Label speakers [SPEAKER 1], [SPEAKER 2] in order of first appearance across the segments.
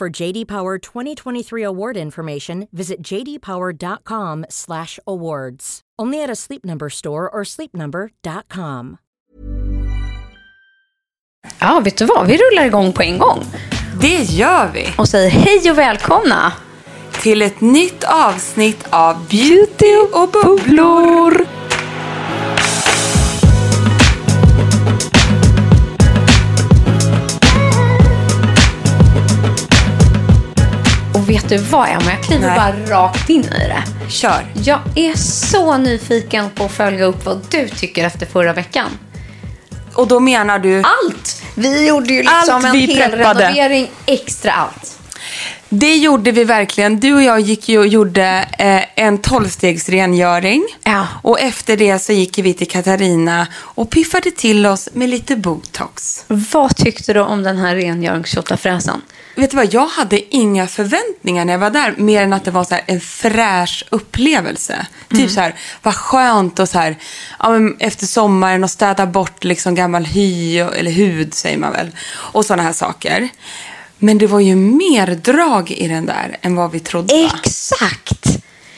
[SPEAKER 1] For JD Power 2023 award information, visit jdpower.com/awards. Only at a Sleep Number store or sleepnumber.com.
[SPEAKER 2] Ja, vet du vad? Vi rullar igång på en gång
[SPEAKER 3] Det gör vi.
[SPEAKER 2] och säger hej och välkomna.
[SPEAKER 3] Till ett nytt avsnitt av Beauty och bubblor.
[SPEAKER 2] Du vad Emma? Jag kliver
[SPEAKER 3] Nej.
[SPEAKER 2] bara rakt in i det.
[SPEAKER 3] Kör.
[SPEAKER 2] Jag är så nyfiken på att följa upp vad du tycker efter förra veckan.
[SPEAKER 3] Och då menar du,
[SPEAKER 2] Allt! Vi gjorde ju liksom
[SPEAKER 3] Allt
[SPEAKER 2] en hel renovering, extra allt.
[SPEAKER 3] Det gjorde vi verkligen. Du och jag gick ju och gjorde eh, en tolvstegsrengöring.
[SPEAKER 2] Ja.
[SPEAKER 3] Och efter det så gick vi till Katarina och piffade till oss med lite botox.
[SPEAKER 2] Vad tyckte du om den här rengöringstjottafräsen?
[SPEAKER 3] Vet du vad, jag hade inga förväntningar när jag var där, mer än att det var så en fräsch upplevelse. Typ så här, vad skönt och så här, ja, efter sommaren och städa bort liksom gammal hy, eller hud säger man väl, och sådana här saker. Men det var ju mer drag i den där än vad vi trodde.
[SPEAKER 2] Exakt!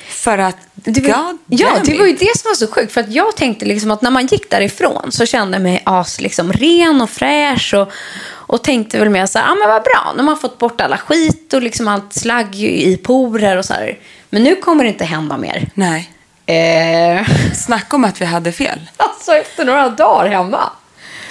[SPEAKER 3] För att,
[SPEAKER 2] Det var, ja, det var ju det som var så sjukt. För att jag tänkte liksom att när man gick därifrån så kände jag mig as, liksom, ren och fräsch. Och, och tänkte väl mer så här, ah, men vad bra. Nu har man fått bort alla skit och liksom allt slagg i porer och så här. Men nu kommer det inte hända mer.
[SPEAKER 3] Nej,
[SPEAKER 2] Eh,
[SPEAKER 3] snacka om att vi hade fel.
[SPEAKER 2] alltså efter några dagar hemma.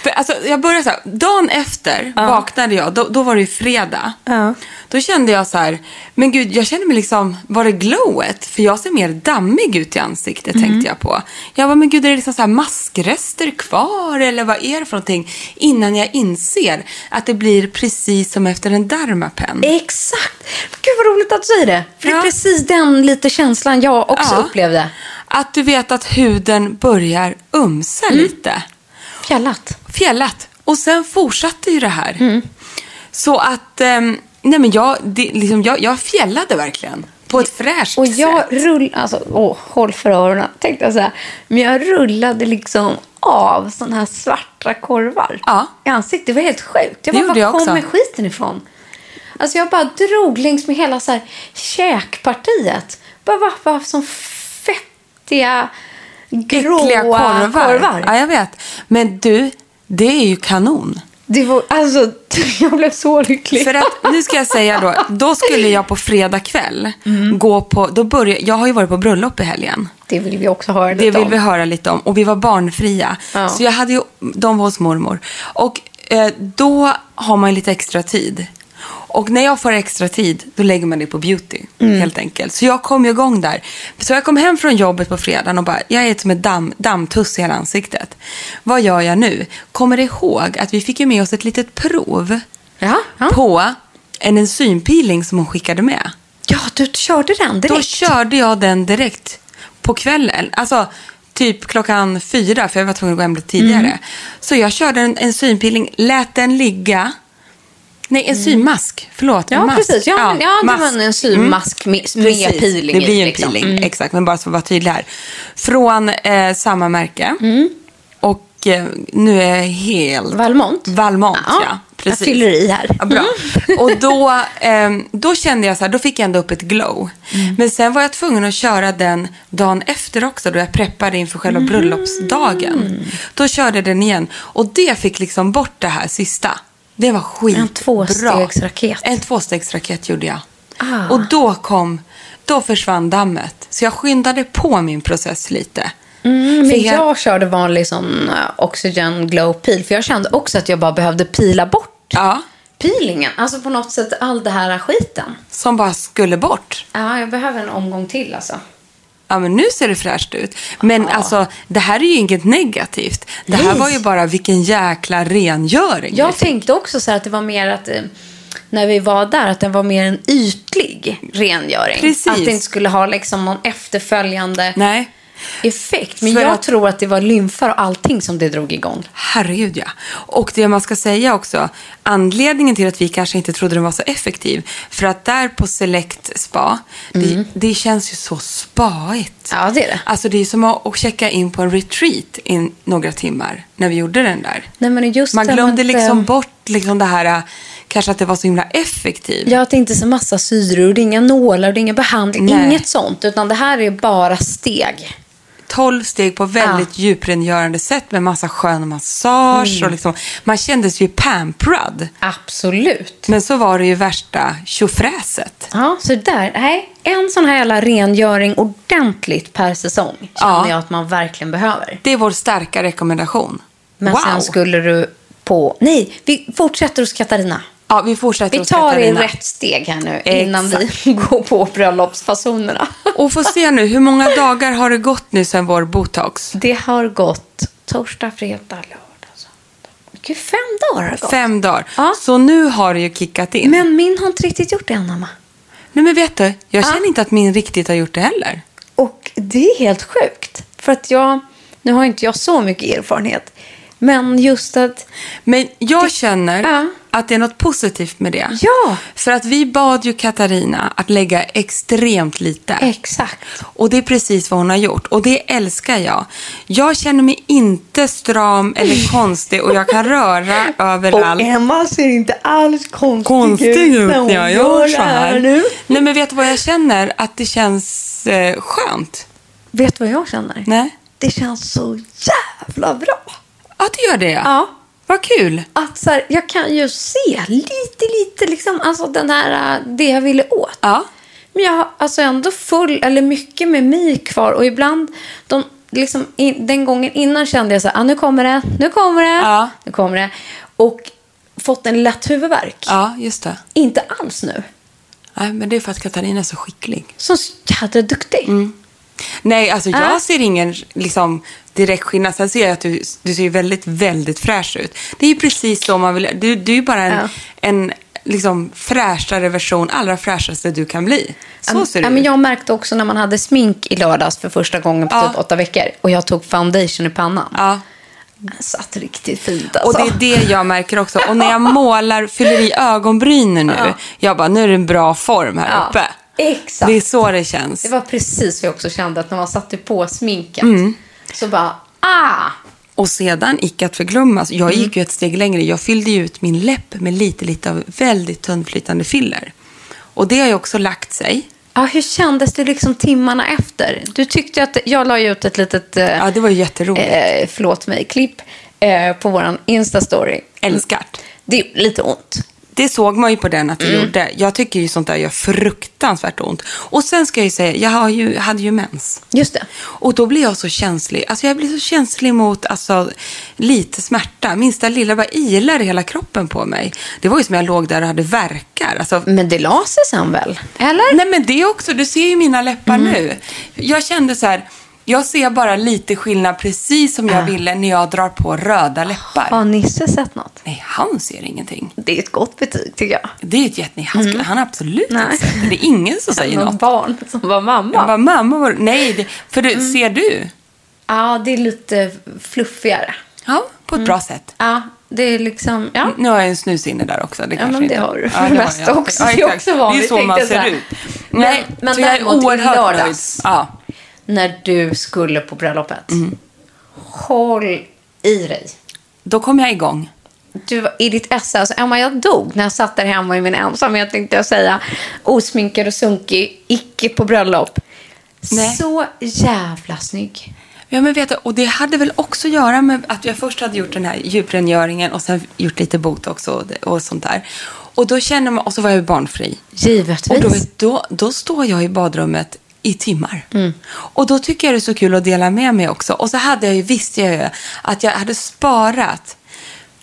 [SPEAKER 3] För, alltså, jag började så här, dagen efter vaknade jag, då, då var det ju fredag.
[SPEAKER 2] Ja.
[SPEAKER 3] Då kände jag så här, men gud, jag kände mig liksom, var det glowet? För jag ser mer dammig ut i ansiktet,
[SPEAKER 2] Mm.
[SPEAKER 3] tänkte jag på. Jag var men gud, är det liksom så här maskrester kvar eller vad är det för någonting? Innan jag inser att det blir precis som efter en Dermapen.
[SPEAKER 2] Exakt! Gud vad roligt att du säger det. För det är
[SPEAKER 3] Ja.
[SPEAKER 2] precis den lite känslan jag också
[SPEAKER 3] Ja.
[SPEAKER 2] upplevde.
[SPEAKER 3] Att du vet att huden börjar umsa
[SPEAKER 2] Mm.
[SPEAKER 3] lite.
[SPEAKER 2] Fjällat.
[SPEAKER 3] Fjällat. Och sen fortsatte ju det här.
[SPEAKER 2] Mm.
[SPEAKER 3] Så att, ehm, nej men jag, det, liksom, jag, jag fjällade verkligen. På ett fräscht
[SPEAKER 2] Och jag
[SPEAKER 3] sätt.
[SPEAKER 2] rullade, alltså, åh, håll för öronen, tänkte jag säga. Men jag rullade liksom av sådana här svarta korvar
[SPEAKER 3] Ja.
[SPEAKER 2] i ansiktet. Det var helt sjukt. Jag bara, var kommer skiten ifrån? Alltså jag bara drog längs med hela så här käkpartiet. Bara var, var som fettiga, gråa
[SPEAKER 3] korvar.
[SPEAKER 2] korvar.
[SPEAKER 3] Ja, jag vet. Men du, det är ju kanon.
[SPEAKER 2] Det var, alltså, jag blev så lycklig.
[SPEAKER 3] För att, nu ska jag säga då, då skulle jag på fredag kväll
[SPEAKER 2] Mm.
[SPEAKER 3] gå på, då började, jag har ju varit på bröllop i helgen.
[SPEAKER 2] Det vill vi också höra
[SPEAKER 3] Det
[SPEAKER 2] lite
[SPEAKER 3] vill
[SPEAKER 2] om.
[SPEAKER 3] vi höra lite om. Och vi var barnfria.
[SPEAKER 2] Ja.
[SPEAKER 3] Så jag hade ju, de var hos mormor. Och eh, då har man ju lite extra tid. Och när jag får extra tid, då lägger man det på beauty.
[SPEAKER 2] Mm.
[SPEAKER 3] Helt enkelt. Så jag kom ju igång där. Så jag kom hem från jobbet på fredagen och bara, jag är som en damm, dammtuss i hela ansiktet. Vad gör jag nu? Kommer ihåg att vi fick ju med oss ett litet prov
[SPEAKER 2] Ja, ja.
[SPEAKER 3] på en enzympeeling som hon skickade med.
[SPEAKER 2] ja, du körde den direkt.
[SPEAKER 3] Då körde jag den direkt på kvällen. Alltså typ klockan fyra, för jag var tvungen att gå hem lite tidigare.
[SPEAKER 2] Mm.
[SPEAKER 3] Så jag körde en enzympeeling, lät den ligga Nej, en symask. Förlåt, en
[SPEAKER 2] Ja,
[SPEAKER 3] mask.
[SPEAKER 2] precis. Ja, men- ja, det
[SPEAKER 3] mask.
[SPEAKER 2] var en symask med- med
[SPEAKER 3] Precis,
[SPEAKER 2] peeling
[SPEAKER 3] Det blir ju en
[SPEAKER 2] liksom.
[SPEAKER 3] peeling,
[SPEAKER 2] Mm.
[SPEAKER 3] exakt. Men bara för att vara tydlig här. Från eh, samma märke.
[SPEAKER 2] Mm.
[SPEAKER 3] Och eh, nu är jag helt...
[SPEAKER 2] Valmont?
[SPEAKER 3] Valmont, ja.
[SPEAKER 2] jag
[SPEAKER 3] precis.
[SPEAKER 2] fyller i här.
[SPEAKER 3] Ja, bra. Och då, ehm, då kände jag så här, då fick jag ändå upp ett glow.
[SPEAKER 2] Mm.
[SPEAKER 3] Men sen var jag tvungen att köra den dagen efter också, då jag preppade inför själva
[SPEAKER 2] Mm.
[SPEAKER 3] bröllopsdagen. Då körde jag den igen. Och det fick liksom bort det här sista. Det var skitbra.
[SPEAKER 2] En tvåstegsraket.
[SPEAKER 3] En tvåstegsraket gjorde jag.
[SPEAKER 2] Ah.
[SPEAKER 3] Och då kom, då försvann dammet. Så jag skyndade på min process lite.
[SPEAKER 2] Mm, men
[SPEAKER 3] jag-
[SPEAKER 2] jag körde vanlig sån uh, Oxygen Glow Peel. För jag kände också att jag bara behövde pila bort
[SPEAKER 3] Ja,
[SPEAKER 2] peelingen. Alltså på något sätt all det här skiten.
[SPEAKER 3] som bara skulle bort.
[SPEAKER 2] Ja, jag behöver en omgång till alltså.
[SPEAKER 3] Ja, men nu ser det fräscht ut. Men alltså, det här är ju inget negativt. Det här
[SPEAKER 2] Nej.
[SPEAKER 3] var ju bara vilken jäkla rengöring.
[SPEAKER 2] Jag tänkte också så här att det var mer att eh, när vi var där att den var mer en ytlig rengöring.
[SPEAKER 3] Precis.
[SPEAKER 2] Att det inte skulle ha liksom någon efterföljande
[SPEAKER 3] Nej,
[SPEAKER 2] effekt. Men
[SPEAKER 3] För
[SPEAKER 2] jag
[SPEAKER 3] att-
[SPEAKER 2] tror att det var lymfar och allting som det drog igång.
[SPEAKER 3] herregud ja. Och det man ska säga också, anledningen till att vi kanske inte trodde den var så effektiv, för att där på Select Spa, det, det känns ju så spaigt.
[SPEAKER 2] Mm. Ja, det är det.
[SPEAKER 3] Alltså det är som att checka in på en retreat i några timmar när vi gjorde den där.
[SPEAKER 2] Nej, men just
[SPEAKER 3] Man glömde
[SPEAKER 2] att,
[SPEAKER 3] liksom
[SPEAKER 2] eh,
[SPEAKER 3] bort liksom det här, kanske att det var så himla effektivt.
[SPEAKER 2] Ja, att det inte är så massa syror, det är inga nålar, det är ingen behandling,
[SPEAKER 3] Nej.
[SPEAKER 2] inget sånt. Utan det här är bara steg.
[SPEAKER 3] 12 steg på väldigt djuprengörande sätt med massa skön massage.
[SPEAKER 2] Mm.
[SPEAKER 3] Och liksom, man kändes ju pamperad.
[SPEAKER 2] Absolut.
[SPEAKER 3] Men så var det ju värsta tjofräset.
[SPEAKER 2] Ja, så där. Nej, en sån här jävla rengöring ordentligt per säsong känner
[SPEAKER 3] Ja.
[SPEAKER 2] jag att man verkligen behöver.
[SPEAKER 3] Det är vår starka rekommendation.
[SPEAKER 2] Men
[SPEAKER 3] wow.
[SPEAKER 2] sen skulle du på... Nej, vi fortsätter hos Katarina.
[SPEAKER 3] Ja, vi fortsätter
[SPEAKER 2] Vi tar i rätt steg här nu innan vi går på bröllopsfasonerna.
[SPEAKER 3] Och få se nu, hur många dagar har det gått nu sedan vår botox?
[SPEAKER 2] Det har gått torsdag, fredag, lördag, söndag. Gud, fem dagar har det gått.
[SPEAKER 3] Fem dagar.
[SPEAKER 2] Ja.
[SPEAKER 3] Så nu har det ju kickat in.
[SPEAKER 2] Men min har inte riktigt gjort det än, Emma.
[SPEAKER 3] Nej, men vet du, jag
[SPEAKER 2] Ja.
[SPEAKER 3] känner inte att min riktigt har gjort det heller.
[SPEAKER 2] Och det är helt sjukt. För att jag, nu har inte jag så mycket erfarenhet. Men just att,
[SPEAKER 3] Men jag känner
[SPEAKER 2] Ja.
[SPEAKER 3] att det är något positivt med det.
[SPEAKER 2] Ja.
[SPEAKER 3] För att vi bad ju Katarina att lägga extremt lite.
[SPEAKER 2] exakt.
[SPEAKER 3] Och det är precis vad hon har gjort. Och det älskar jag. Jag känner mig inte stram eller konstig och jag kan röra överallt.
[SPEAKER 2] Emma ser inte alls konstig,
[SPEAKER 3] Konstig ut
[SPEAKER 2] när hon
[SPEAKER 3] när jag gör så
[SPEAKER 2] det
[SPEAKER 3] här.
[SPEAKER 2] nu.
[SPEAKER 3] Nej men vet du vad jag känner? Att det känns eh, skönt.
[SPEAKER 2] Vet du vad jag känner?
[SPEAKER 3] Nej.
[SPEAKER 2] Det känns så jävla bra.
[SPEAKER 3] Ja, det gör det
[SPEAKER 2] Ja.
[SPEAKER 3] Vad kul.
[SPEAKER 2] Att så här, jag kan ju se lite, lite liksom, alltså den här, äh, det jag ville åt.
[SPEAKER 3] Ja.
[SPEAKER 2] Men jag har alltså ändå full, eller mycket med mig kvar. Och ibland, de, liksom, in, den gången innan kände jag så här, ah, nu kommer det, nu kommer det,
[SPEAKER 3] Ja.
[SPEAKER 2] nu kommer det. Och fått en lätt huvudvärk.
[SPEAKER 3] Ja, just det.
[SPEAKER 2] Inte alls nu.
[SPEAKER 3] Nej, men det är för att Katarina är så skicklig.
[SPEAKER 2] Så jädra duktig.
[SPEAKER 3] Mm. Nej, alltså jag
[SPEAKER 2] Ja.
[SPEAKER 3] ser ingen liksom, direkt skillnad. Sen ser jag att du, du ser väldigt, väldigt fräsch ut. Det är ju precis så man vill. Du, du är bara en,
[SPEAKER 2] Ja.
[SPEAKER 3] en liksom, fräschare version, allra fräschaste du kan bli. Så
[SPEAKER 2] Ja,
[SPEAKER 3] ser du
[SPEAKER 2] ja, men
[SPEAKER 3] ut.
[SPEAKER 2] Jag märkte också när man hade smink i lördags för första gången på
[SPEAKER 3] Ja.
[SPEAKER 2] typ åtta veckor. Och jag tog foundation i pannan.
[SPEAKER 3] Ja.
[SPEAKER 2] Den satt riktigt fint
[SPEAKER 3] Och
[SPEAKER 2] alltså.
[SPEAKER 3] det är det jag märker också. Och när jag målar, fyller i ögonbrynen nu,
[SPEAKER 2] Ja.
[SPEAKER 3] jag bara, nu är det en bra form här
[SPEAKER 2] Ja,
[SPEAKER 3] uppe.
[SPEAKER 2] Exakt.
[SPEAKER 3] Det är så det känns.
[SPEAKER 2] Det var precis vad jag också kände att när man satte på sminket
[SPEAKER 3] Mm.
[SPEAKER 2] så bara, ah!
[SPEAKER 3] Och sedan, icke att förglömma, jag
[SPEAKER 2] Mm.
[SPEAKER 3] gick ju ett steg längre. Jag fyllde ju ut min läpp med lite, lite av väldigt tunnflytande filler. Och det har ju också lagt sig.
[SPEAKER 2] Ja, hur kändes det liksom timmarna efter? Du tyckte att, jag la ju ut ett litet, eh,
[SPEAKER 3] Ja, det var ju jätteroligt.
[SPEAKER 2] eh, förlåt mig, klipp eh, på våran Insta-story.
[SPEAKER 3] Älskat.
[SPEAKER 2] Det är lite ont.
[SPEAKER 3] Det såg man ju på den att det
[SPEAKER 2] Mm.
[SPEAKER 3] gjorde. Jag tycker ju sånt där gör fruktansvärt ont. Och sen ska jag ju säga, jag har ju, hade ju mens.
[SPEAKER 2] Just det.
[SPEAKER 3] Och då blir jag så känslig. Alltså jag blir så känslig mot alltså, lite smärta. Minsta lilla bara ilar i hela kroppen på mig. Det var ju som jag låg där och hade verkar. Alltså,
[SPEAKER 2] Men det la sig sen väl? Eller?
[SPEAKER 3] Nej men det också, du ser ju mina läppar
[SPEAKER 2] Mm.
[SPEAKER 3] nu. Jag kände så här, jag ser bara lite skillnad precis som jag ville när jag drar på röda läppar.
[SPEAKER 2] Har Nisse sett något?
[SPEAKER 3] Nej, han ser ingenting.
[SPEAKER 2] Det är ett gott betyg tycker jag.
[SPEAKER 3] Det är ett jätte... Han, skulle, han har absolut
[SPEAKER 2] Mm. Nej.
[SPEAKER 3] inte sett det. Det är ingen som säger något.
[SPEAKER 2] barn som var mamma.
[SPEAKER 3] Jag bara, mamma, var... nej, det... för du,
[SPEAKER 2] Mm.
[SPEAKER 3] ser du?
[SPEAKER 2] Ja, det är lite fluffigare.
[SPEAKER 3] Ja, på ett bra sätt.
[SPEAKER 2] Ja, det är liksom... Ja.
[SPEAKER 3] Nu har jag en snus inne där också. Det
[SPEAKER 2] Ja, men det
[SPEAKER 3] inte.
[SPEAKER 2] har du
[SPEAKER 3] Ja,
[SPEAKER 2] för det
[SPEAKER 3] har
[SPEAKER 2] mesta
[SPEAKER 3] jag.
[SPEAKER 2] också.
[SPEAKER 3] Ja,
[SPEAKER 2] Det är också vanligt,
[SPEAKER 3] Det är så man ser
[SPEAKER 2] säga.
[SPEAKER 3] ut.
[SPEAKER 2] Men-
[SPEAKER 3] Nej,
[SPEAKER 2] men
[SPEAKER 3] så jag är oerhört nöjd. Ja.
[SPEAKER 2] När du skulle på bröllopet.
[SPEAKER 3] Mm.
[SPEAKER 2] Håll i dig.
[SPEAKER 3] Då kom jag igång.
[SPEAKER 2] Du var i ditt esse, alltså Emma jag dog när jag satt där hemma i min ensamhet tänkte jag säga. Osminkad och sunkig, icke på bröllop.
[SPEAKER 3] Nej.
[SPEAKER 2] Så jävla snygg.
[SPEAKER 3] Ja, men vet du, och det hade väl också att göra med att jag först hade gjort den här djuprengöringen och sen gjort lite botox och, och sånt där. Och då känner man, och så var jag ju barnfri.
[SPEAKER 2] Givetvis.
[SPEAKER 3] Och då, då, då står jag i badrummet i timmar.
[SPEAKER 2] Mm.
[SPEAKER 3] Och då tycker jag det är så kul att dela med mig också. Och så hade jag ju, visste jag ju att jag hade sparat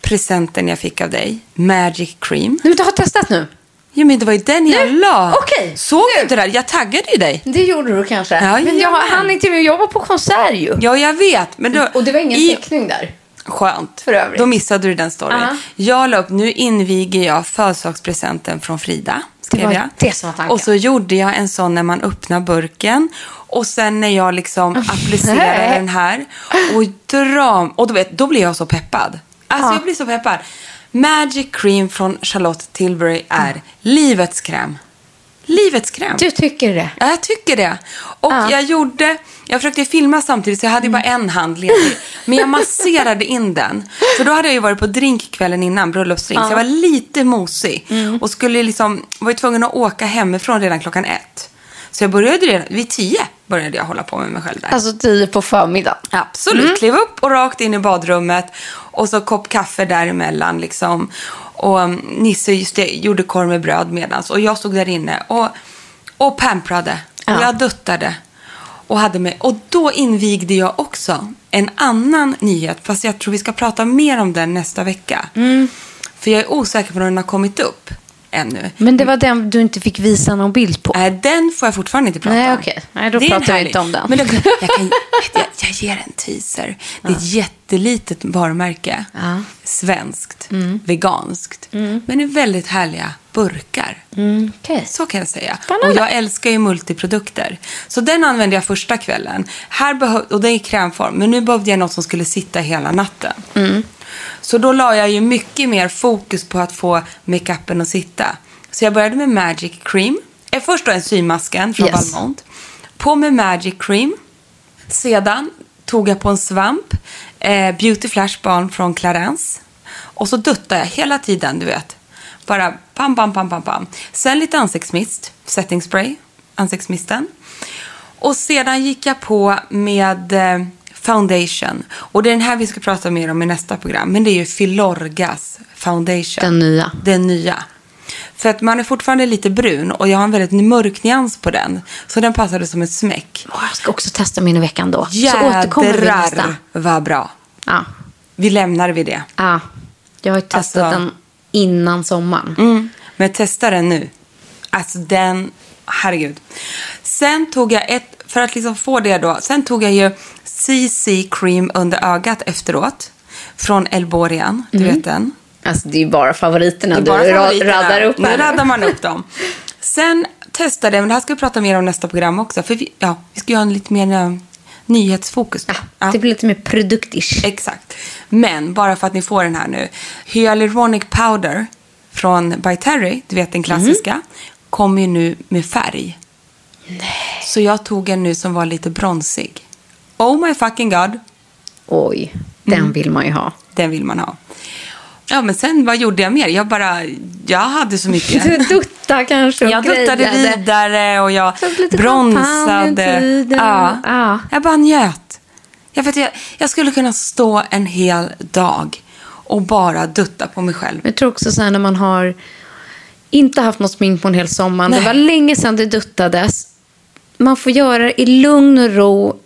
[SPEAKER 3] presenten jag fick av dig, Magic Cream.
[SPEAKER 2] Nej, men du har testat nu?
[SPEAKER 3] Ja, men det var ju den jag
[SPEAKER 2] Nu?
[SPEAKER 3] la.
[SPEAKER 2] Okej.
[SPEAKER 3] Såg du inte det? där? Jag taggade ju dig.
[SPEAKER 2] Det gjorde du kanske.
[SPEAKER 3] Ja,
[SPEAKER 2] men jag hann inte med. Jag var på konsert ju.
[SPEAKER 3] Ja, jag vet. Men då,
[SPEAKER 2] Och det var ingen
[SPEAKER 3] i,
[SPEAKER 2] teckning där.
[SPEAKER 3] Skönt.
[SPEAKER 2] För övrigt.
[SPEAKER 3] Då missade du den storyn.
[SPEAKER 2] Ja.
[SPEAKER 3] Jag la upp, nu inviger jag födelsedagspresenten från Frida. Skrev jag.
[SPEAKER 2] det som var tanken.
[SPEAKER 3] Och så gjorde jag en sån när man öppnar burken. Och sen när jag liksom applicerade den här. Och dram, och du vet, då blir jag så peppad. Alltså
[SPEAKER 2] Ja.
[SPEAKER 3] jag blir så peppad. Magic Cream från Charlotte Tilbury är livets kräm. Livets kräm.
[SPEAKER 2] Du tycker det?
[SPEAKER 3] Ja, jag tycker det. Och
[SPEAKER 2] Ja.
[SPEAKER 3] jag gjorde, jag försökte filma samtidigt så jag hade ju bara en hand ledig. Men jag masserade in den. För då hade jag ju varit på drinkkvällen innan, bröllopsdrink. Så jag var lite mosig. Och skulle liksom, var ju tvungen att åka hemifrån redan klockan ett. Så jag började redan, vid tio började jag hålla på med mig själv där.
[SPEAKER 2] Alltså tio på förmiddagen.
[SPEAKER 3] Absolut. Klev upp och rakt in i badrummet. Och så kopp kaffe däremellan. Liksom. Och um, Nisse just det, gjorde korv med bröd medans. Och jag stod där inne och, och pamprade. Och
[SPEAKER 2] Ja.
[SPEAKER 3] jag duttade. Och, hade med, och då invigde jag också en annan nyhet. Fast jag tror vi ska prata mer om den nästa vecka. För jag är osäker på när den har kommit upp ännu.
[SPEAKER 2] Men det var den du inte fick visa någon bild på.
[SPEAKER 3] Nej, den får jag fortfarande inte prata
[SPEAKER 2] Nej,
[SPEAKER 3] om.
[SPEAKER 2] okej. Nej, då
[SPEAKER 3] Det är
[SPEAKER 2] pratar vi inte om den.
[SPEAKER 3] Men då, jag, kan, jag, jag ger en teaser. Det är ett jättelitet varumärke.
[SPEAKER 2] Ja.
[SPEAKER 3] Svenskt, veganskt. Men i väldigt härliga burkar.
[SPEAKER 2] Mm, okej.
[SPEAKER 3] Så kan jag säga.
[SPEAKER 2] Spännande.
[SPEAKER 3] Och jag älskar ju multiprodukter. Så den använde jag första kvällen. Här behöv, och det är i krämform. Men nu behövde jag något som skulle sitta hela natten. Så då la jag ju mycket mer fokus på att få makeupen att sitta. Så jag började med Magic Cream. Eh, Först då en symasken från
[SPEAKER 2] Yes.
[SPEAKER 3] Valmont. På med Magic Cream. Sedan tog jag på en svamp. Eh, Beauty Flash Balm från Clarence. Och så duttade jag hela tiden, du vet. Bara pam, pam, pam, pam, pam. Sen lite ansiktsmist, setting spray, ansiktsmisten. Och sedan gick jag på med eh, foundation. Och det är den här vi ska prata mer om i nästa program. Men det är ju Filorgas foundation.
[SPEAKER 2] Den nya.
[SPEAKER 3] Den nya. För att man är fortfarande lite brun och jag har en väldigt mörk nyans på den. Så den passade som ett smäck.
[SPEAKER 2] Åh, jag ska också testa min i veckan då. Så återkommer vi nästa.
[SPEAKER 3] Jädrar vad bra.
[SPEAKER 2] Ja.
[SPEAKER 3] Vi lämnar vid det.
[SPEAKER 2] ja. Jag har ju testat
[SPEAKER 3] Alltså-
[SPEAKER 2] den innan sommaren.
[SPEAKER 3] Mm. Men testa den nu. Alltså den, herregud. Sen tog jag ett, för att liksom få det då, sen tog jag ju CC cream under ögat efteråt. Från Elborian, du vet den.
[SPEAKER 2] Alltså det är ju bara favoriterna
[SPEAKER 3] Det är bara
[SPEAKER 2] du
[SPEAKER 3] favoriterna.
[SPEAKER 2] raddar upp
[SPEAKER 3] Nu raddar man upp dem. Sen testade jag, men det här ska vi prata mer om nästa program också. För vi, ja, vi ska göra en lite mer eh, nyhetsfokus. på.
[SPEAKER 2] Ja, Det blir lite mer produktish.
[SPEAKER 3] Exakt. Men bara för att ni får den här nu. Hyaluronic powder från By Terry, du vet den klassiska,
[SPEAKER 2] Mhm.
[SPEAKER 3] kommer ju nu med färg. Så jag tog en nu som var lite bronsig. Oh my fucking god,
[SPEAKER 2] Oj, den
[SPEAKER 3] Mm.
[SPEAKER 2] vill man ju ha.
[SPEAKER 3] den vill man ha. Ja, men sen vad gjorde jag mer? Jag bara, jag hade så mycket.
[SPEAKER 2] Du duttar kanske och
[SPEAKER 3] Jag duttade
[SPEAKER 2] grejade.
[SPEAKER 3] vidare och jag bronsade. Ja.
[SPEAKER 2] Ja.
[SPEAKER 3] Jag bara njöt. Jag, vet, jag, jag skulle kunna stå en hel dag och bara dutta på mig själv.
[SPEAKER 2] Jag tror också så här när man har inte haft något smink på en hel sommar.
[SPEAKER 3] Nej.
[SPEAKER 2] Det var länge sedan det duttades. Man får göra det i lugn och ro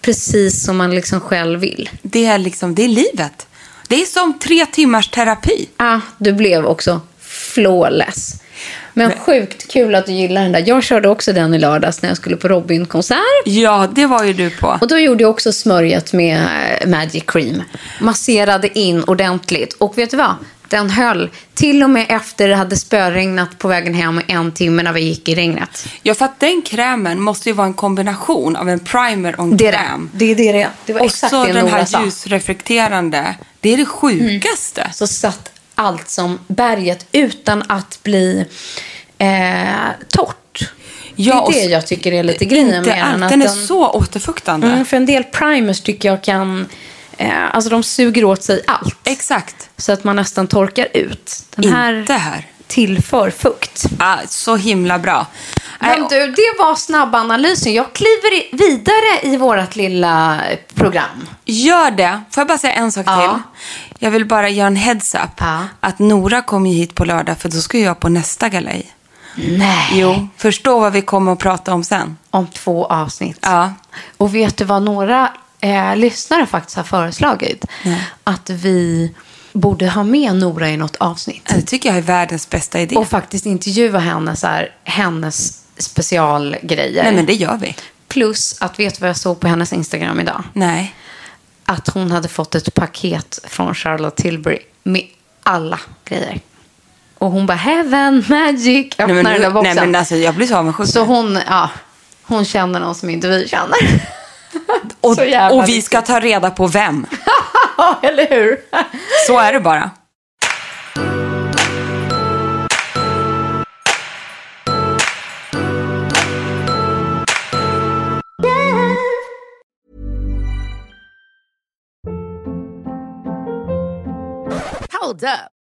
[SPEAKER 2] precis som man liksom själv vill.
[SPEAKER 3] Det är liksom, det är livet. Det är som tre timmars terapi.
[SPEAKER 2] Ah, du blev också flawless. Men, sjukt kul att du gillar den där. Jag körde också den i lördags när jag skulle på Robin-konsert.
[SPEAKER 3] Ja, det var ju du på.
[SPEAKER 2] Och då gjorde jag också smörjet med eh, Magic Cream. Masserade in ordentligt. Och vet du vad? Den höll. Till och med efter det hade spöregnat på vägen hem en timme när vi gick i regnet.
[SPEAKER 3] Ja, för att den krämen måste ju vara en kombination av en primer och en
[SPEAKER 2] Det är det.
[SPEAKER 3] kräm.
[SPEAKER 2] Det är det det är. Det var
[SPEAKER 3] Och
[SPEAKER 2] exakt
[SPEAKER 3] så
[SPEAKER 2] det
[SPEAKER 3] den här
[SPEAKER 2] sa. Mm.
[SPEAKER 3] ljusreflekterande. Det är det sjukaste.
[SPEAKER 2] Så satt allt som berget utan att bli eh, torrt.
[SPEAKER 3] Ja,
[SPEAKER 2] det är det jag tycker är lite grejen med den.
[SPEAKER 3] Den är så återfuktande.
[SPEAKER 2] Mm, för en del primers tycker jag kan... Eh, alltså de suger åt sig allt.
[SPEAKER 3] Exakt.
[SPEAKER 2] Så att man nästan torkar ut. Den här
[SPEAKER 3] Inte här.
[SPEAKER 2] tillför fukt.
[SPEAKER 3] Ah, så himla bra.
[SPEAKER 2] Men
[SPEAKER 3] Nej,
[SPEAKER 2] du, det var snabbanalysen. Jag kliver vidare i vårt lilla program.
[SPEAKER 3] Gör det. Får jag bara säga en sak
[SPEAKER 2] Ja.
[SPEAKER 3] till? Jag vill bara göra en heads up.
[SPEAKER 2] Ja.
[SPEAKER 3] Att Nora kommer hit på lördag för då ska jag på nästa galej.
[SPEAKER 2] Nej.
[SPEAKER 3] Jo, förstå vad vi kommer att prata om sen.
[SPEAKER 2] Om två avsnitt.
[SPEAKER 3] Ja.
[SPEAKER 2] Och vet du vad några eh, lyssnare faktiskt har föreslagit?
[SPEAKER 3] Nej.
[SPEAKER 2] Att vi borde ha med Nora i något avsnitt.
[SPEAKER 3] Det tycker jag är världens bästa idé.
[SPEAKER 2] Och faktiskt intervjua henne, så här, hennes specialgrejer.
[SPEAKER 3] Nej, men det gör vi.
[SPEAKER 2] Plus att, vet du vad jag såg på hennes Instagram idag?
[SPEAKER 3] Nej.
[SPEAKER 2] Att hon hade fått ett paket från Charlotte Tilbury med alla grejer. Och hon bara, heaven, magic, öppnar
[SPEAKER 3] Nej, men,
[SPEAKER 2] den där boxen.
[SPEAKER 3] nej, men alltså, jag blir så avundsjuk.
[SPEAKER 2] Så hon, ja, hon känner någon som inte vi känner.
[SPEAKER 3] Och, och vi ska ta reda på vem.
[SPEAKER 2] Eller hur?
[SPEAKER 3] Så är det bara.
[SPEAKER 4] Hold up.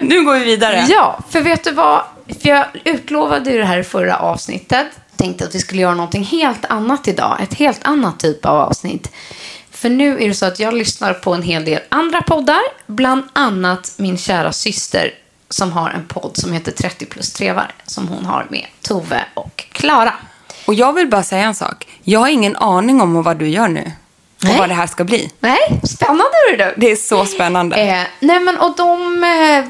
[SPEAKER 3] Nu går vi vidare.
[SPEAKER 2] Ja, för vet du vad? För jag utlovade ju det här i förra avsnittet. Tänkte att vi skulle göra någonting helt annat idag. Ett helt annat typ av avsnitt. För nu är det så att jag lyssnar på en hel del andra poddar. Bland annat min kära syster som har en podd som heter 30 plus trevar. Som hon har med Tove och Klara.
[SPEAKER 3] Och jag vill bara säga en sak. Jag har ingen aning om vad du gör nu. Och
[SPEAKER 2] Nej.
[SPEAKER 3] vad det här ska bli.
[SPEAKER 2] Nej, spännande är det.
[SPEAKER 3] Det är så spännande.
[SPEAKER 2] Eh, nej men och de eh,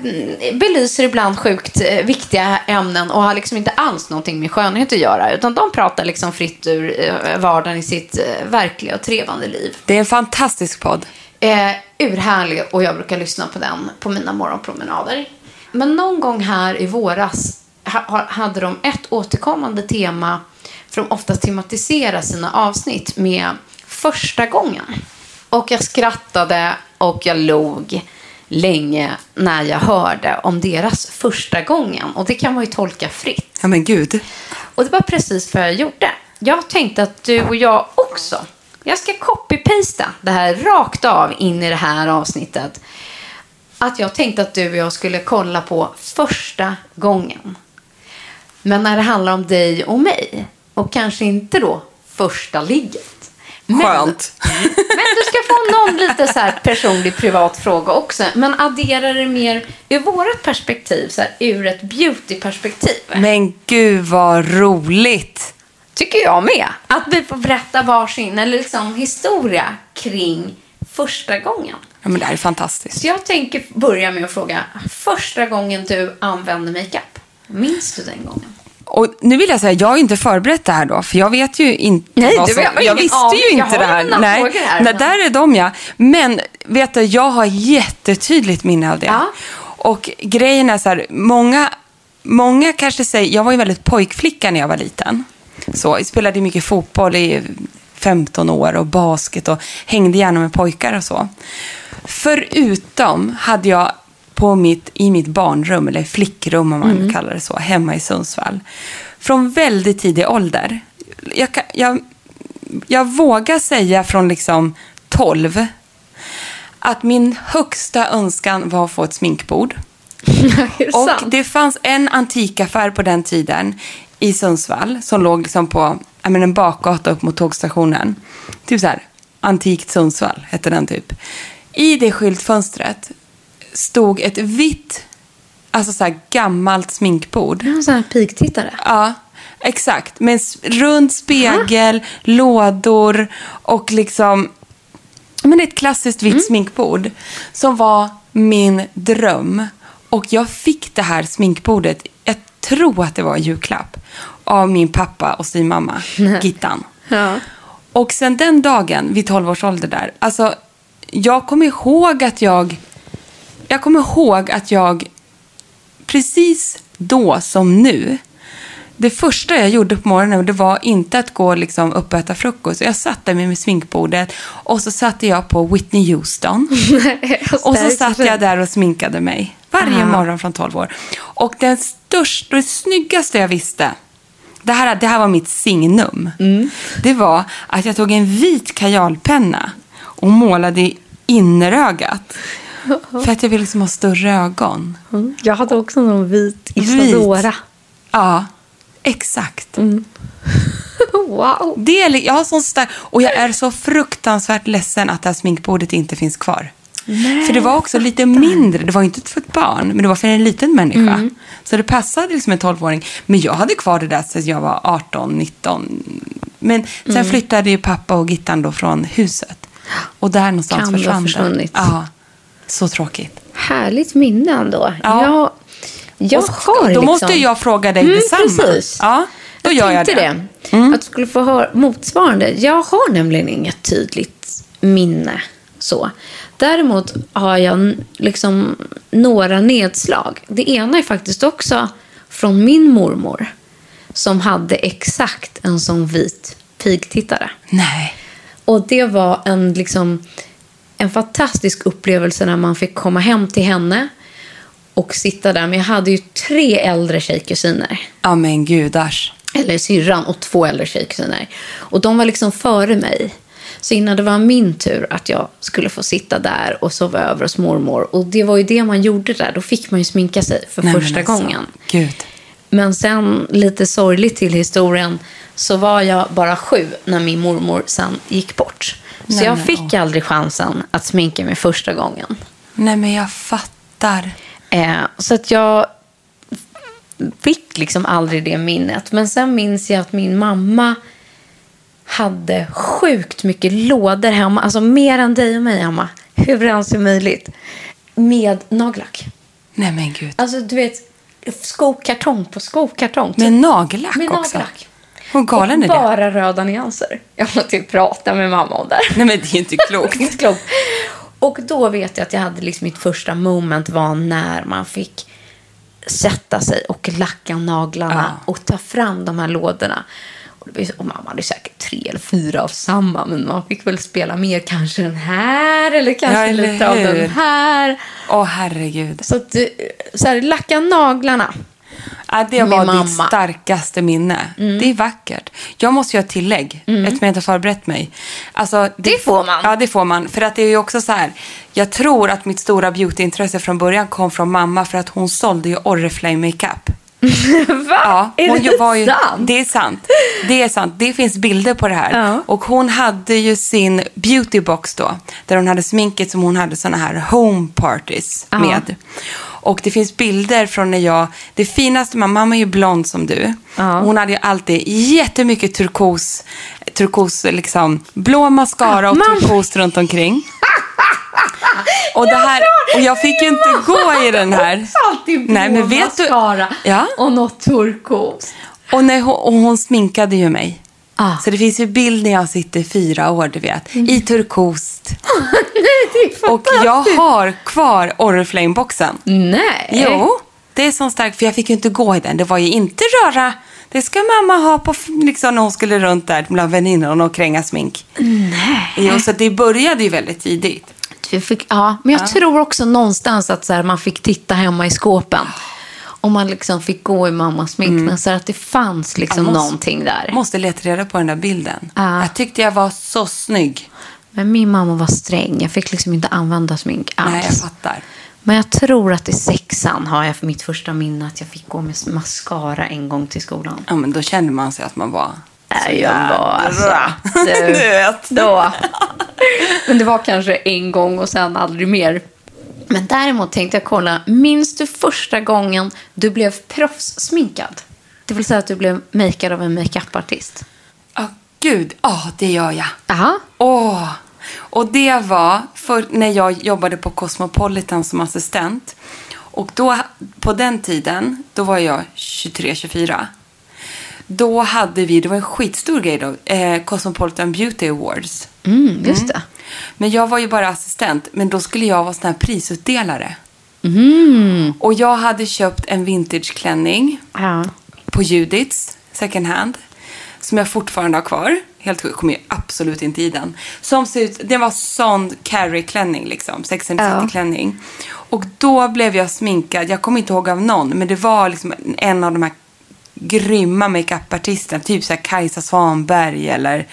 [SPEAKER 2] belyser ibland sjukt eh, viktiga ämnen och har liksom inte alls någonting med skönhet att göra. Utan de pratar liksom fritt ur eh, vardagen i sitt eh, verkliga och trevande liv.
[SPEAKER 3] Det är en fantastisk podd.
[SPEAKER 2] Eh, urhärlig och jag brukar lyssna på den på mina morgonpromenader. Men någon gång här i våras ha, ha- hade de ett återkommande tema för de oftast tematiserar sina avsnitt med första gången. Och jag skrattade och jag log länge när jag hörde om deras första gången. Och det kan man ju tolka fritt.
[SPEAKER 3] Ja men gud.
[SPEAKER 2] Och det var precis vad jag gjorde. Jag tänkte att du och jag också, jag ska copy-pasta det här rakt av in i det här avsnittet. Att jag tänkte att du och jag skulle kolla på första gången. Men när det handlar om dig och mig, och kanske inte då första ligget. Men-
[SPEAKER 3] Skönt.
[SPEAKER 2] men du ska få någon lite så här personlig privat fråga också. Men addera det mer ur vårt perspektiv, så här, ur ett beautyperspektiv.
[SPEAKER 3] Men gud vad roligt.
[SPEAKER 2] tycker jag med. Att vi får berätta varsin eller liksom historia kring första gången.
[SPEAKER 3] Ja, men det här är fantastiskt.
[SPEAKER 2] Så jag tänker börja med att fråga, första gången du använde makeup, minns du den gången?
[SPEAKER 3] Och nu vill jag säga, jag har inte förberett det här då, för jag vet ju inte
[SPEAKER 2] Nej,
[SPEAKER 3] vad som,
[SPEAKER 2] ingen
[SPEAKER 3] Jag visste ju
[SPEAKER 2] Jag
[SPEAKER 3] inte det här. Nej,
[SPEAKER 2] här.
[SPEAKER 3] Nej, där är de ja. Men vet du, jag har jättetydligt minne av det.
[SPEAKER 2] Ja.
[SPEAKER 3] Och grejen är så här, många, många kanske säger, jag var ju väldigt pojkflicka när jag var liten. Så, jag spelade mycket fotboll i 15 år och basket och hängde gärna med pojkar och så. Förutom hade jag på mitt, i mitt barnrum, eller flickrum om man
[SPEAKER 2] Mm.
[SPEAKER 3] kallar det så, hemma i Sundsvall. Från väldigt tidig ålder. Jag, jag, jag vågar säga från liksom 12 att min högsta önskan var att få ett sminkbord.
[SPEAKER 2] det
[SPEAKER 3] Och
[SPEAKER 2] sant?
[SPEAKER 3] det fanns en antikaffär på den tiden i Sundsvall som låg liksom på menar, en bakgata upp mot tågstationen. Typ så här, Antikt Sundsvall hette den typ. I det skyltfönstret stod ett vitt, alltså så här gammalt sminkbord.
[SPEAKER 2] En sån här pigtittare.
[SPEAKER 3] Ja, exakt. Med en rund spegel, lådor och liksom... Men ett klassiskt vitt sminkbord som var min dröm. Och jag fick det här sminkbordet, jag tror att det var en julklapp, av min pappa och sin mamma, Gittan.
[SPEAKER 2] Ja.
[SPEAKER 3] Och sen den dagen, vid 12 års ålder där, alltså jag kommer ihåg att jag, jag kommer ihåg att jag precis då som nu, det första jag gjorde på morgonen det var inte att gå liksom upp och äta frukost. Jag satt där med mitt sminkbordet och så satte jag på Whitney Houston. och så satt jag där och sminkade mig varje morgon från 12 år. Och den största, det snyggaste jag visste, det här, det här var mitt signum. Det var att jag tog en vit kajalpenna och målade i innerögat. För att jag ville liksom ha större ögon.
[SPEAKER 2] Jag hade också någon vit
[SPEAKER 3] Isadora. Ja, exakt.
[SPEAKER 2] Wow.
[SPEAKER 3] Det är, jag har sån stark, och jag är så fruktansvärt ledsen att det här sminkbordet inte finns kvar. för det var också lite mindre. Det var inte för ett barn, men det var för en liten människa. Så det passade liksom en 12-åring. Men jag hade kvar det där sedan jag var 18, 19. Men sen flyttade ju pappa och Gittan då från huset. Och där någonstans
[SPEAKER 2] Kan
[SPEAKER 3] försvann det.
[SPEAKER 2] försvunnit.
[SPEAKER 3] Ja, så tråkigt.
[SPEAKER 2] Härligt minne ändå.
[SPEAKER 3] Ja.
[SPEAKER 2] Jag, jag
[SPEAKER 3] Och
[SPEAKER 2] har
[SPEAKER 3] då
[SPEAKER 2] liksom...
[SPEAKER 3] måste jag fråga dig
[SPEAKER 2] Mm,
[SPEAKER 3] detsamma.
[SPEAKER 2] Precis.
[SPEAKER 3] Ja, då gör jag
[SPEAKER 2] tänkte
[SPEAKER 3] det. Mm.
[SPEAKER 2] det. Att du skulle få höra motsvarande. Jag har nämligen inget tydligt minne. så. Däremot har jag liksom några nedslag. Det ena är faktiskt också från min mormor. Som hade exakt en sån vit pigtittare.
[SPEAKER 3] Nej.
[SPEAKER 2] Och det var en, liksom, en fantastisk upplevelse när man fick komma hem till henne och sitta där. Men jag hade ju tre äldre tjejkusiner.
[SPEAKER 3] Ja men gudars.
[SPEAKER 2] Eller syrran och två äldre tjejkusiner. Och de var liksom före mig. Så innan det var min tur att jag skulle få sitta där och sova över hos mormor. Och det var ju det man gjorde där. Då fick man ju sminka sig för
[SPEAKER 3] Nej, men
[SPEAKER 2] första
[SPEAKER 3] alltså,
[SPEAKER 2] gången.
[SPEAKER 3] Gud.
[SPEAKER 2] Men sen, lite sorgligt till historien, så var jag bara sju när min mormor sen gick bort. Så
[SPEAKER 3] Nej,
[SPEAKER 2] jag
[SPEAKER 3] men,
[SPEAKER 2] fick aldrig chansen att sminka mig första gången.
[SPEAKER 3] Nej men jag fattar.
[SPEAKER 2] Eh, så att jag fick liksom aldrig det minnet. Men sen minns jag att min mamma hade sjukt mycket lådor hemma. Alltså mer än dig och mig hemma. Hur ens är möjligt. Med nagellack.
[SPEAKER 3] Nej men gud.
[SPEAKER 2] Alltså du vet, skokartong på skokartong.
[SPEAKER 3] Med nagellack
[SPEAKER 2] Med
[SPEAKER 3] också.
[SPEAKER 2] nagellack.
[SPEAKER 3] Hur galen
[SPEAKER 2] och
[SPEAKER 3] är det?
[SPEAKER 2] bara röda nyanser. Jag måste ju prata med mamma om det.
[SPEAKER 3] Nej men det är inte klokt.
[SPEAKER 2] Inte klokt. Och då vet jag att jag hade liksom mitt första moment var när man fick sätta sig och lacka naglarna
[SPEAKER 3] Ja.
[SPEAKER 2] och ta fram de här lådorna. Och, det och mamma hade säkert tre eller fyra av samma, men man fick väl spela mer kanske den här eller kanske
[SPEAKER 3] Ja, eller
[SPEAKER 2] lite av
[SPEAKER 3] hur?
[SPEAKER 2] den här.
[SPEAKER 3] Åh herregud.
[SPEAKER 2] Så att, eh, så här, lacka naglarna.
[SPEAKER 3] Ja, det var
[SPEAKER 2] mamma.
[SPEAKER 3] ditt starkaste minne. Det är vackert. Jag måste göra ett tillägg, eftersom jag inte har förberett mig. Alltså,
[SPEAKER 2] Det får man.
[SPEAKER 3] Ja, det får man. För att det är ju också så här, jag tror att mitt stora beautyintresse från början kom från mamma för att hon sålde ju Oriflame makeup.
[SPEAKER 2] Va?
[SPEAKER 3] Ja,
[SPEAKER 2] är det
[SPEAKER 3] var ju,
[SPEAKER 2] sant?
[SPEAKER 3] Det är sant. Det är sant. Det finns bilder på det här.
[SPEAKER 2] Ja.
[SPEAKER 3] Och hon hade ju sin beautybox då. Där hon hade sminket som hon hade såna här home parties
[SPEAKER 2] Ja.
[SPEAKER 3] med. Och det finns bilder från när jag, det finaste, mamma mamma är ju blond som du.
[SPEAKER 2] Ja.
[SPEAKER 3] Hon hade ju alltid jättemycket turkos, turkos liksom, blå mascara och
[SPEAKER 2] Mamma.
[SPEAKER 3] turkos runt omkring. Och, det här, och jag fick ju inte gå i den här.
[SPEAKER 2] Alltid blå
[SPEAKER 3] Nej, men vet du-
[SPEAKER 2] mascara
[SPEAKER 3] Ja.
[SPEAKER 2] och något turkos.
[SPEAKER 3] Och, när hon, och hon sminkade ju mig.
[SPEAKER 2] Ah.
[SPEAKER 3] Så det finns ju bild när jag sitter fyra år, du vet, i turkost. Och jag har kvar Oriflame-boxen.
[SPEAKER 2] Nej.
[SPEAKER 3] Jo, det är så starkt, för jag fick ju inte gå i den. Det var ju inte röra. Det ska mamma ha på, liksom, när hon skulle runt där bland väninnorna och kränga smink.
[SPEAKER 2] Nej.
[SPEAKER 3] Jo, så det började ju väldigt tidigt.
[SPEAKER 2] Fick, ja, men jag tror också någonstans att så här, man fick titta hemma i skåpen. Och man liksom fick gå i mammas smink. Så att det fanns liksom
[SPEAKER 3] måste-
[SPEAKER 2] någonting där.
[SPEAKER 3] Måste leta reda på den där bilden.
[SPEAKER 2] Ja.
[SPEAKER 3] Jag tyckte jag var så snygg.
[SPEAKER 2] Men min mamma var sträng. Jag fick liksom inte använda smink alls.
[SPEAKER 3] Nej, jag fattar.
[SPEAKER 2] Men jag tror att i sexan har jag för mitt första minne att jag fick gå med mascara en gång till skolan.
[SPEAKER 3] Ja, men då kände man sig att man var...
[SPEAKER 2] Nej, jag var alltså...
[SPEAKER 3] Du
[SPEAKER 2] Du,
[SPEAKER 3] vet.
[SPEAKER 2] då. Men det var kanske en gång och sen aldrig mer. Men däremot tänkte jag kolla, minns du första gången du blev proffssminkad? Det vill säga att du blev makead av en makeupartist.
[SPEAKER 3] Ja, gud. Ja, det gör jag.
[SPEAKER 2] Aha.
[SPEAKER 3] Åh! Och det var för när jag jobbade på Cosmopolitan som assistent. Och då, på den tiden, då var jag 23-24. Då hade vi, det var en skitstor grej då, eh, Cosmopolitan Beauty Awards.
[SPEAKER 2] Mm, just det.
[SPEAKER 3] Men jag var ju bara assistent, men då skulle jag vara sån här prisutdelare.
[SPEAKER 2] Mm.
[SPEAKER 3] Och jag hade köpt en vintageklänning
[SPEAKER 2] Ja.
[SPEAKER 3] på Judiths second hand. Som jag fortfarande har kvar. Helt sjukt, kommer ju absolut inte i den. Som ser ut, det var sån Carrie-klänning liksom. Sex and
[SPEAKER 2] Ja.
[SPEAKER 3] City-klänning. Och då blev jag sminkad, jag kommer inte ihåg av någon, men det var liksom en av de här grymma makeupartisterna. Typ så här Kajsa Svanberg eller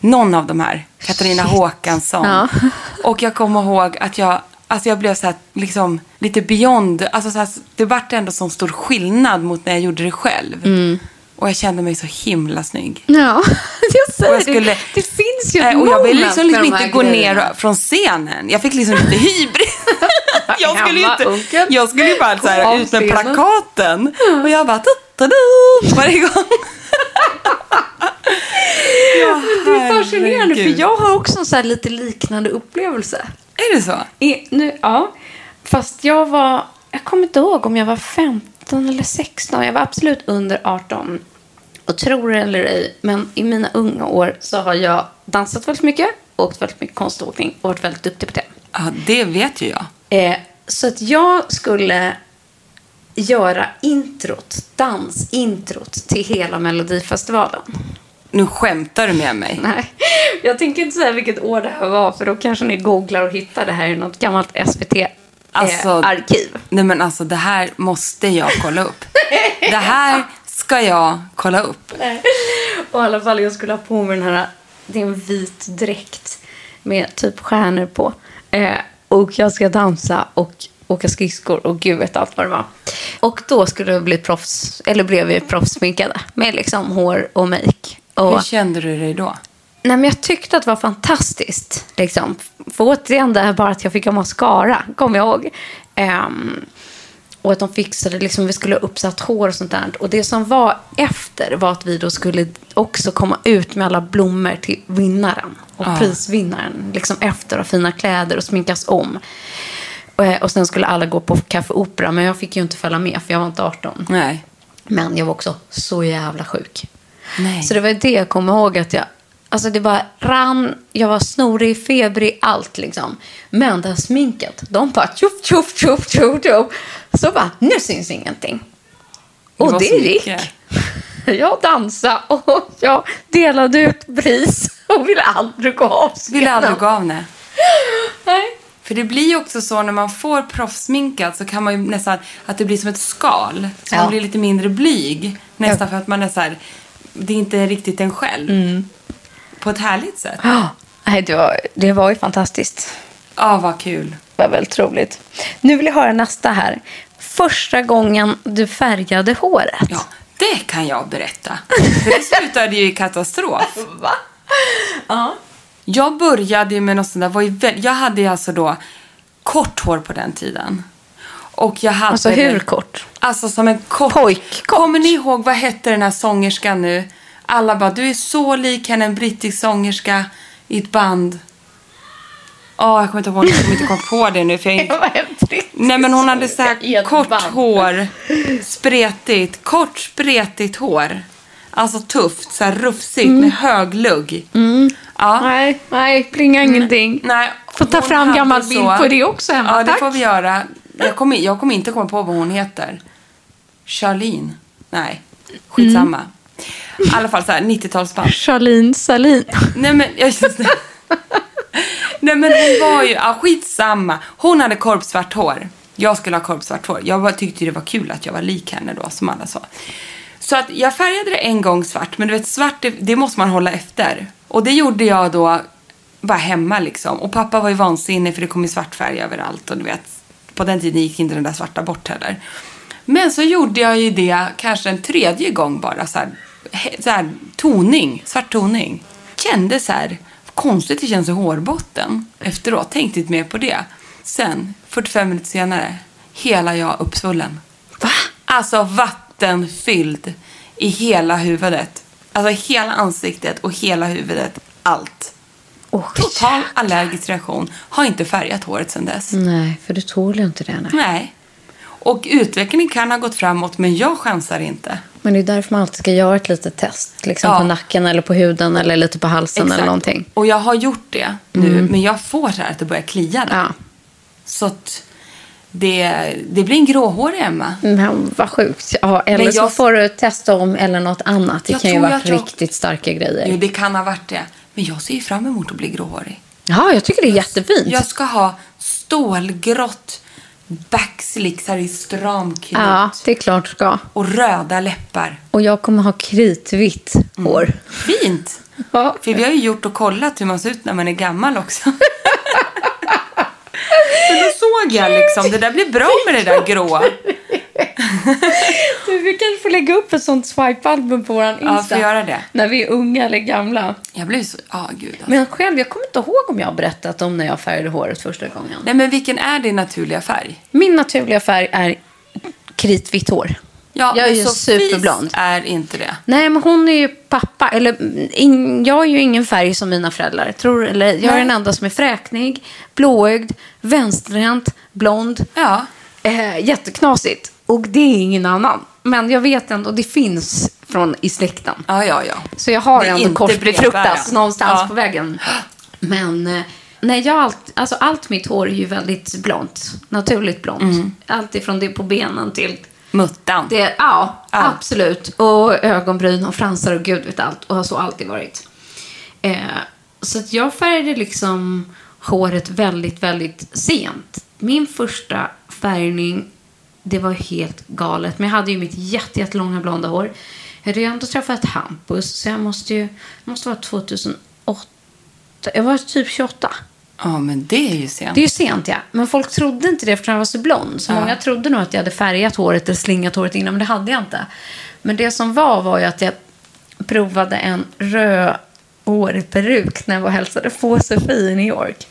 [SPEAKER 3] någon av de här. Katarina Håkansson.
[SPEAKER 2] Ja.
[SPEAKER 3] Och jag kommer ihåg att jag, alltså jag blev så här, liksom lite beyond. Alltså så här, det vart ändå sån stor skillnad mot när jag gjorde det själv. Och jag kände mig så himla snygg.
[SPEAKER 2] Ja, jag säger
[SPEAKER 3] Och jag skulle-
[SPEAKER 2] det. Det finns ju ett
[SPEAKER 3] Eh, och jag ville liksom, liksom inte gå
[SPEAKER 2] grejerna.
[SPEAKER 3] ner från scenen. Jag fick liksom lite hybris. jag skulle ju inte, jag skulle ju bara så här, ut med plakaten. Och jag bara, Ta-da! varje gång. ja,
[SPEAKER 2] Det är fascinerande,
[SPEAKER 3] herregud.
[SPEAKER 2] för jag har också en så här lite liknande upplevelse.
[SPEAKER 3] Är det så?
[SPEAKER 2] I, nu, ja, fast jag var, jag kommer inte ihåg om jag var 15 eller 16. Jag var absolut under 18. Och tror det eller ej, men i mina unga år så har jag dansat väldigt mycket, åkt väldigt mycket konståkning och varit väldigt duktig på det.
[SPEAKER 3] Ja, det vet ju jag.
[SPEAKER 2] Eh, så att jag skulle göra introt, dansintrot till hela Melodifestivalen.
[SPEAKER 3] Nu skämtar du med mig.
[SPEAKER 2] Nej, jag tänker inte säga vilket år det här var för då kanske ni googlar och hittar det här i något gammalt
[SPEAKER 3] Alltså-
[SPEAKER 2] SVT-arkiv.
[SPEAKER 3] Nej men alltså det här måste jag kolla upp. Det här ska jag kolla upp.
[SPEAKER 2] Och i alla fall, jag skulle ha på mig den här, det är en vit dräkt med typ stjärnor på. Eh, och jag ska dansa och åka skridskor och gud vet allt vad det var. Och då skulle jag bli proffs, eller blev vi proffssminkade med liksom hår och make. Och,
[SPEAKER 3] Hur kände du dig då?
[SPEAKER 2] Nej, men jag tyckte att det var fantastiskt. Liksom. För återigen det här bara att jag fick ha mascara, kommer jag ihåg. Ehm, och att de fixade, liksom, vi skulle ha uppsatt hår och sånt där. Och det som var efter var att vi då skulle också komma ut med alla blommor till vinnaren. Och
[SPEAKER 3] Ah.
[SPEAKER 2] prisvinnaren. Liksom efter och fina kläder och sminkas om. Och, eh, och sen skulle alla gå på Café Opera. Men jag fick ju inte följa med för jag var inte 18.
[SPEAKER 3] Nej.
[SPEAKER 2] Men jag var också så jävla sjuk.
[SPEAKER 3] Nej.
[SPEAKER 2] Så det var det jag kommer ihåg att jag... Alltså det bara rann, jag var snorig, febrig, allt liksom. Men det här sminket, de bara tjoff, tjoff, tjoff, tjoff, tjoff. Så bara, nu syns ingenting. Och det
[SPEAKER 3] så
[SPEAKER 2] gick. Jag dansade och jag delade ut pris och ville aldrig gå av
[SPEAKER 3] Vill aldrig gå av nej.
[SPEAKER 2] Nej.
[SPEAKER 3] För det blir ju också så när man får proffsminkat så kan man ju nästan, att det blir som ett skal. Så
[SPEAKER 2] Ja.
[SPEAKER 3] man blir lite mindre blyg. Nästan för att man är så här, det är inte riktigt en själv.
[SPEAKER 2] Mm.
[SPEAKER 3] På ett härligt sätt.
[SPEAKER 2] Ja, det, var, det var ju fantastiskt.
[SPEAKER 3] Ja, vad kul.
[SPEAKER 2] Det var väldigt roligt. Nu vill jag höra nästa här. Första gången du färgade håret.
[SPEAKER 3] Ja, det kan jag berätta. För det slutade ju i katastrof.
[SPEAKER 2] Va? Ja.
[SPEAKER 3] Jag började med något sånt där, var ju väl, jag hade alltså då kort hår på den tiden. Och jag hade
[SPEAKER 2] Alltså
[SPEAKER 3] det-
[SPEAKER 2] hur kort?
[SPEAKER 3] Alltså som en kort.
[SPEAKER 2] Pojkkort.
[SPEAKER 3] Kommer ni ihåg, vad hette den här sångerskan nu? Alla bara, du är så lik henne, en brittisk sångerska i ett band. Åh, jag kommer inte ihåg, jag kommer inte komma på det nu. För jag...
[SPEAKER 2] Häftigt.
[SPEAKER 3] Nej, men hon hade så här kort hår, spretigt, kort spretigt hår. Alltså tufft, så här rufsigt
[SPEAKER 2] Mm.
[SPEAKER 3] med hög lugg. Ja.
[SPEAKER 2] Nej, nej, plingar ingenting.
[SPEAKER 3] Nej,
[SPEAKER 2] Får ta fram gammal bild på det också hemma,
[SPEAKER 3] Ja, det
[SPEAKER 2] tack.
[SPEAKER 3] får vi göra. Jag kommer, jag kommer inte komma på vad hon heter. Charlene? Nej, skitsamma.
[SPEAKER 2] Mm.
[SPEAKER 3] I alla fall så här 90-talsband.
[SPEAKER 2] Charlene Salin.
[SPEAKER 3] Nej men, jag Nej men hon var ju, ja skitsamma. Hon hade korpsvart hår. Jag skulle ha korpsvart hår. Jag tyckte det var kul att jag var lik henne då, som alla sa. Så att jag färgade det en gång svart, men du vet svart det, det måste man hålla efter. Och det gjorde jag då bara hemma liksom. Och pappa var ju vansinnig för det kom ju svart färg överallt och du vet, på den tiden gick inte den där svarta bort heller. Men så gjorde jag ju det kanske en tredje gång bara så här, så här toning, svart toning. Kände så här, konstigt det känns i hårbotten efteråt. Tänkte inte mer på det. Sen, 45 minuter senare, hela jag uppsvullen.
[SPEAKER 2] Va?
[SPEAKER 3] Alltså vattenfylld i hela huvudet. Alltså hela ansiktet och hela huvudet. Allt.
[SPEAKER 2] Oh,
[SPEAKER 3] Total allergisk reaktion. Har inte färgat håret sedan dess.
[SPEAKER 2] Nej, för du tål ju inte det. Nej.
[SPEAKER 3] Nej. Och utvecklingen kan ha gått framåt, men jag chansar inte.
[SPEAKER 2] Men det är därför man alltid ska göra ett litet test. Liksom
[SPEAKER 3] Ja.
[SPEAKER 2] på nacken eller på huden eller lite på halsen eller någonting. Mm.
[SPEAKER 3] Och jag har gjort det nu, men jag får så här att det börjar klia där.
[SPEAKER 2] Ja.
[SPEAKER 3] Så att det, det blir en gråhårig Emma.
[SPEAKER 2] Men vad sjukt. Ja, eller
[SPEAKER 3] Men
[SPEAKER 2] så
[SPEAKER 3] jag-
[SPEAKER 2] får du testa om eller något annat. Det
[SPEAKER 3] Jag
[SPEAKER 2] kan ju
[SPEAKER 3] tror
[SPEAKER 2] vara
[SPEAKER 3] jag
[SPEAKER 2] riktigt starka grejer.
[SPEAKER 3] Jo, det kan ha varit det. Men jag ser ju fram emot att bli gråhårig.
[SPEAKER 2] Ja, jag tycker det är jättefint.
[SPEAKER 3] Jag ska ha stålgrått backslick så här i stram knut.
[SPEAKER 2] Ja, det är klart du ska.
[SPEAKER 3] Och röda läppar.
[SPEAKER 2] Och jag kommer ha kritvitt hår.
[SPEAKER 3] Fint!
[SPEAKER 2] Ja.
[SPEAKER 3] För vi har ju gjort och kollat hur man ser ut när man är gammal också. För då såg jag liksom, det där blir bra med det där gråa.
[SPEAKER 2] Du, vi kanske får lägga upp ett sånt swipe-album på
[SPEAKER 3] Ja,
[SPEAKER 2] Insta.
[SPEAKER 3] får göra det.
[SPEAKER 2] När vi är unga eller gamla.
[SPEAKER 3] Jag blev så, ja gud alltså.
[SPEAKER 2] Men själv, jag kommer inte ihåg om jag har berättat om när jag färgade håret första gången.
[SPEAKER 3] Nej men vilken är din naturliga färg?
[SPEAKER 2] Min naturliga färg är kritvitt hår.
[SPEAKER 3] Ja,
[SPEAKER 2] Jag är ju
[SPEAKER 3] Sofies
[SPEAKER 2] superblond.
[SPEAKER 3] är inte det.
[SPEAKER 2] Nej, men hon är ju pappa. Eller, in, jag är ju ingen färg som mina föräldrar. Tror, eller, jag är den enda som är fräknig, blåögd, vänsterhänt, blond.
[SPEAKER 3] Ja.
[SPEAKER 2] Eh, jätteknasigt. Och det är ingen annan. Men jag vet ändå, det finns från i släkten.
[SPEAKER 3] Ja, ja, ja.
[SPEAKER 2] Så jag har ändå korsbefruktats någonstans
[SPEAKER 3] Ja.
[SPEAKER 2] på vägen. Men eh, nej, jag allt, alltså allt mitt hår är ju väldigt blont. Naturligt blont.
[SPEAKER 3] Mm.
[SPEAKER 2] Allt ifrån det på benen till
[SPEAKER 3] Muttan.
[SPEAKER 2] det. Ja,
[SPEAKER 3] Ja.
[SPEAKER 2] absolut. Och ögonbryn och fransar och gud vet allt. Och har så alltid varit. Eh, så att jag färgade liksom håret väldigt, väldigt sent. Min första färgning, det var helt galet. Men jag hade ju mitt jätte, jättelånga blonda hår. Jag hade ju ändå träffat Hampus, så jag måste ju, det måste vara 2008. Jag var typ 28.
[SPEAKER 3] Ja, men det är ju sent.
[SPEAKER 2] Det är ju sent, ja. Men folk trodde inte det eftersom jag var så blond. Så
[SPEAKER 3] Ja.
[SPEAKER 2] många trodde nog att jag hade färgat håret eller slingat håret innan, men det hade jag inte. Men det som var var ju att jag provade en rödhårig peruk när jag var och hälsade på Sofie i New York.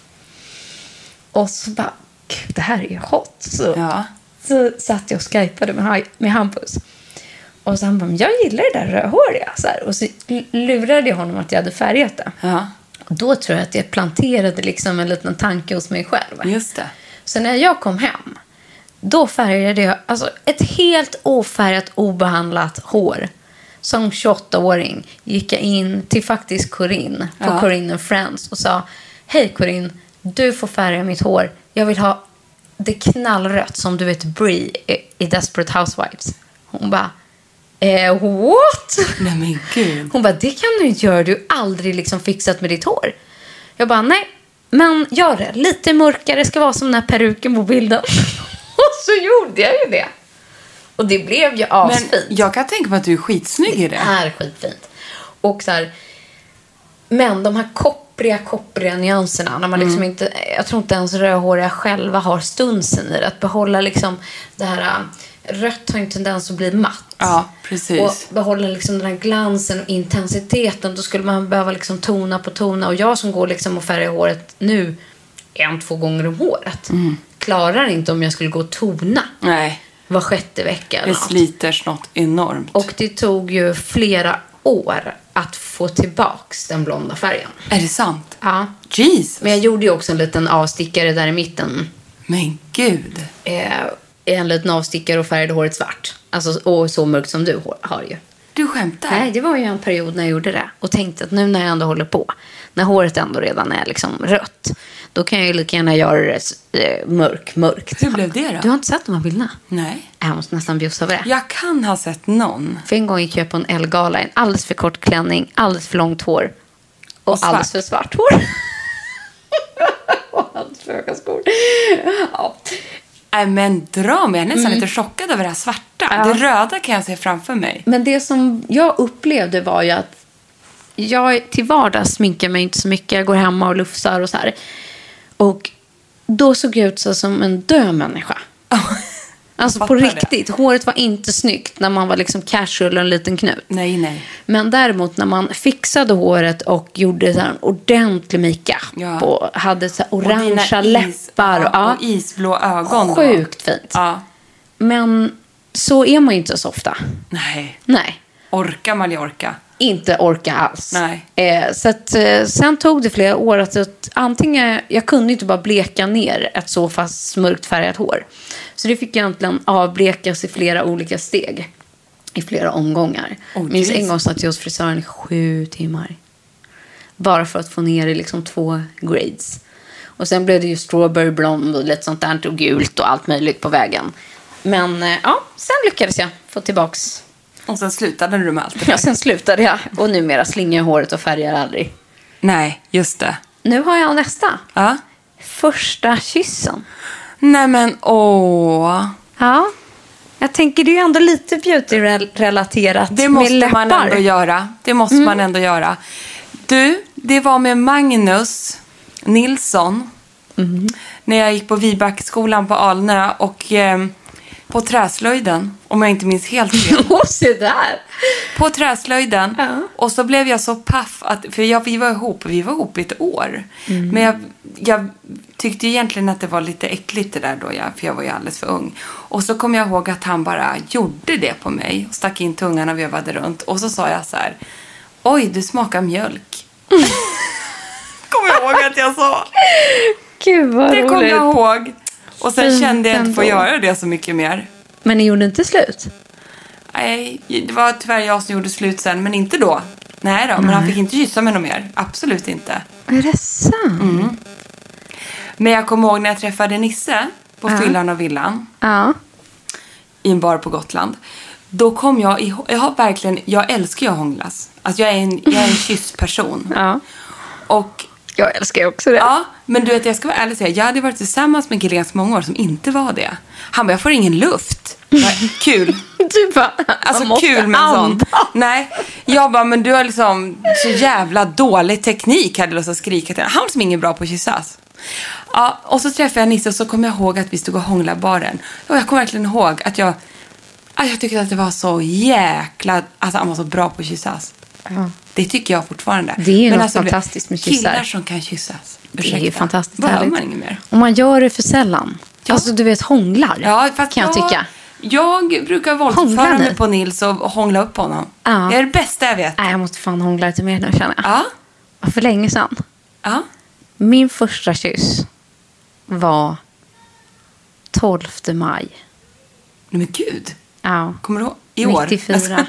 [SPEAKER 2] Och så bara, gud, det här är ju hot. Så,
[SPEAKER 3] Ja.
[SPEAKER 2] så satt jag och skypade med, med Hampus. Och så han bara, jag gillar det där rödhåriga. Så här. Och så lurade jag honom att jag hade färgat det.
[SPEAKER 3] Ja,
[SPEAKER 2] då tror jag att jag planterade liksom en liten tanke hos mig själv.
[SPEAKER 3] just det.
[SPEAKER 2] Så när jag kom hem, då färgade jag alltså ett helt ofärgat, obehandlat hår. Som 28-åring gick jag in till faktiskt Corinne på
[SPEAKER 3] Ja.
[SPEAKER 2] Corinne Friends och sa Hej Corinne, du får färga mitt hår. Jag vill ha det knallrött som du vet Brie i- i Desperate Housewives. Hon bara eh, what?
[SPEAKER 3] Nej men gud.
[SPEAKER 2] Hon bara, det kan du inte göra. Du har aldrig liksom fixat med ditt hår. Jag bara, nej. Men gör det. Lite mörkare ska vara som den här peruken på bilden. Och så gjorde jag ju det. Och det blev ju
[SPEAKER 3] Men
[SPEAKER 2] asfint.
[SPEAKER 3] jag kan tänka mig att du är skitsnygg i
[SPEAKER 2] Det
[SPEAKER 3] det.
[SPEAKER 2] är skitfint. Och så här, men de här koppriga, koppriga nyanserna. När man
[SPEAKER 3] Mm.
[SPEAKER 2] liksom inte, jag tror inte ens rödhåriga själva har stunsen i det. Att behålla liksom det här... Rött har en tendens att bli matt.
[SPEAKER 3] Ja, precis.
[SPEAKER 2] Och behålla liksom den här glansen och intensiteten. Då skulle man behöva liksom tona på tona. Och jag som går liksom och färgar håret nu en, två gånger om året. klarar inte om jag skulle gå och tona
[SPEAKER 3] Nej,
[SPEAKER 2] var sjätte vecka
[SPEAKER 3] det sliter något enormt.
[SPEAKER 2] Och det tog ju flera år att få tillbaks den blonda färgen.
[SPEAKER 3] Är det sant?
[SPEAKER 2] Ja.
[SPEAKER 3] Jesus.
[SPEAKER 2] Men jag gjorde ju också en liten avstickare där i mitten.
[SPEAKER 3] Men gud.
[SPEAKER 2] Eh, en liten avstickare och färgade håret svart. Alltså, och så mörkt som du har ju.
[SPEAKER 3] Du skämtar?
[SPEAKER 2] Nej, det var ju en period när jag gjorde det. Och tänkte att nu när jag ändå håller på, när håret ändå redan är liksom rött, då kan jag ju lika gärna göra det eh, mörk, mörkt.
[SPEAKER 3] Hur blev det då?
[SPEAKER 2] Du har inte sett de här bilderna?
[SPEAKER 3] Nej.
[SPEAKER 2] Jag måste nästan bjussa över det.
[SPEAKER 3] Jag kan ha sett någon.
[SPEAKER 2] För en gång gick jag på en Elgala i en alldeles för kort klänning, alldeles för långt hår och,
[SPEAKER 3] Och svart.
[SPEAKER 2] alldeles för svart hår. och alldeles för höga skor. Ja.
[SPEAKER 3] Nej men dra mig. Jag är nästan lite chockad över det här svarta.
[SPEAKER 2] Mm. Ja.
[SPEAKER 3] Det röda kan jag se framför mig.
[SPEAKER 2] Men det som jag upplevde var ju att jag till vardags sminkar mig inte så mycket. Jag går hemma och lufsar och så här. Och då såg jag ut så som en död människa. Alltså på
[SPEAKER 3] fattar det.
[SPEAKER 2] riktigt. Håret var inte snyggt när man var liksom casual och en liten knut.
[SPEAKER 3] Nej, nej.
[SPEAKER 2] Men däremot när man fixade håret och gjorde så en ordentlig makeup
[SPEAKER 3] Ja.
[SPEAKER 2] och hade så
[SPEAKER 3] Och
[SPEAKER 2] orangea läppar.
[SPEAKER 3] ja,
[SPEAKER 2] Ja,
[SPEAKER 3] Och isblå ögon. då.
[SPEAKER 2] Sjukt fint.
[SPEAKER 3] Ja.
[SPEAKER 2] Men så är man ju inte så ofta.
[SPEAKER 3] Nej.
[SPEAKER 2] Nej.
[SPEAKER 3] Orka Mallorca.
[SPEAKER 2] inte orka alls.
[SPEAKER 3] Nej.
[SPEAKER 2] Eh, så att, eh, sen tog det flera år att, att antingen, jag kunde inte bara bleka ner ett så fast mörkt färgat hår. Så det fick egentligen avblekas i flera olika steg. I flera omgångar.
[SPEAKER 3] Oh,
[SPEAKER 2] Minns en gång satt jag hos frisören i sju timmar. Bara för att få ner i liksom två grades. Och sen blev det ju strawberry blond och lite sånt där och gult och allt möjligt på vägen. Men eh, ja, sen lyckades jag få tillbaks
[SPEAKER 3] Och sen slutade du med allt det där.
[SPEAKER 2] Ja, sen slutade jag och numera slingar jag håret och färgar aldrig.
[SPEAKER 3] Nej, just det.
[SPEAKER 2] Nu har jag nästa.
[SPEAKER 3] Ja.
[SPEAKER 2] Första kyssen.
[SPEAKER 3] Nej men åh.
[SPEAKER 2] Ja. Jag tänker det är ju ändå lite beauty-relaterat
[SPEAKER 3] Det
[SPEAKER 2] med
[SPEAKER 3] måste
[SPEAKER 2] läppar. Mm.
[SPEAKER 3] man ändå göra. Det måste man ändå göra. Du, det var med Magnus Nilsson.
[SPEAKER 2] Mm.
[SPEAKER 3] När jag gick på Vibackskolan på Alnö och eh, på träslöjden. Om jag inte minns helt fel.
[SPEAKER 2] Se där.
[SPEAKER 3] på träslöjden.
[SPEAKER 2] Ja.
[SPEAKER 3] Och så blev jag så paff. Att, för jag, vi var ihop vi var ihop i ett år.
[SPEAKER 2] Mm.
[SPEAKER 3] Men jag, jag tyckte egentligen att det var lite äckligt det där då. Jag, för jag var ju alldeles för ung. Och så kom jag ihåg att han bara gjorde det på mig. Och stack in tungan och vevade runt. Och så sa jag så här. Oj, du smakar mjölk. kommer jag ihåg att jag sa.
[SPEAKER 2] Gud vad
[SPEAKER 3] Det kommer
[SPEAKER 2] roligt.
[SPEAKER 3] jag ihåg. Och sen
[SPEAKER 2] Fint
[SPEAKER 3] kände jag inte få göra det så mycket mer.
[SPEAKER 2] Men ni gjorde inte slut?
[SPEAKER 3] Nej, det var tyvärr jag som gjorde slut sen, men inte då. Nej då, men han fick inte kyssa mig något mer. Absolut inte.
[SPEAKER 2] Är det sant?
[SPEAKER 3] Mm. Men jag kommer ihåg när jag träffade Nisse på
[SPEAKER 2] Ja.
[SPEAKER 3] fyllan och villan
[SPEAKER 2] Ja.
[SPEAKER 3] i en bar på Gotland. Då kom jag ihåg, jag har verkligen, jag älskar ju att hånglas. Alltså jag är en, jag är en kyssperson.
[SPEAKER 2] ja.
[SPEAKER 3] Och
[SPEAKER 2] Jag älskar ju också det.
[SPEAKER 3] ja, men du vet jag ska vara ärlig och säga, jag hade varit tillsammans med en kille ganska många år som inte var det. Han bara, jag får ingen luft. Bara, Kul.
[SPEAKER 2] Du bara,
[SPEAKER 3] Alltså
[SPEAKER 2] måste
[SPEAKER 3] kul med en sån. Nej, jag bara, men du har liksom så jävla dålig teknik hade jag lust att skrika till Han som är ingen bra på att kyssas. Ja, och så träffade jag Nisse och så kom jag ihåg att vi stod och hånglade baren. Och jag kommer verkligen ihåg att jag, att jag tyckte att det var så jäkla, alltså han var så bra på att kyssas.
[SPEAKER 2] Ja.
[SPEAKER 3] Det tycker jag fortfarande.
[SPEAKER 2] Det är ju något
[SPEAKER 3] alltså,
[SPEAKER 2] fantastiskt med kyssar.
[SPEAKER 3] Killar som kan kyssas.
[SPEAKER 2] Det är ju
[SPEAKER 3] Ursäkta.
[SPEAKER 2] fantastiskt
[SPEAKER 3] Behöver
[SPEAKER 2] härligt.
[SPEAKER 3] man inget mer.
[SPEAKER 2] Och man gör det för sällan. Alltså du vet hånglar.
[SPEAKER 3] Ja, fast
[SPEAKER 2] kan jag tycka.
[SPEAKER 3] Jag brukar våldföra mig på Nils och hångla upp honom.
[SPEAKER 2] Ja.
[SPEAKER 3] Det är det bästa jag vet.
[SPEAKER 2] Nej, jag måste fan hångla lite mer nu känner jag.
[SPEAKER 3] Ja.
[SPEAKER 2] Ja. För länge sedan.
[SPEAKER 3] Ja.
[SPEAKER 2] Min första kyss var 12 maj.
[SPEAKER 3] Nej, men gud.
[SPEAKER 2] Ja.
[SPEAKER 3] Kommer du ihåg? I år?
[SPEAKER 2] 94 tror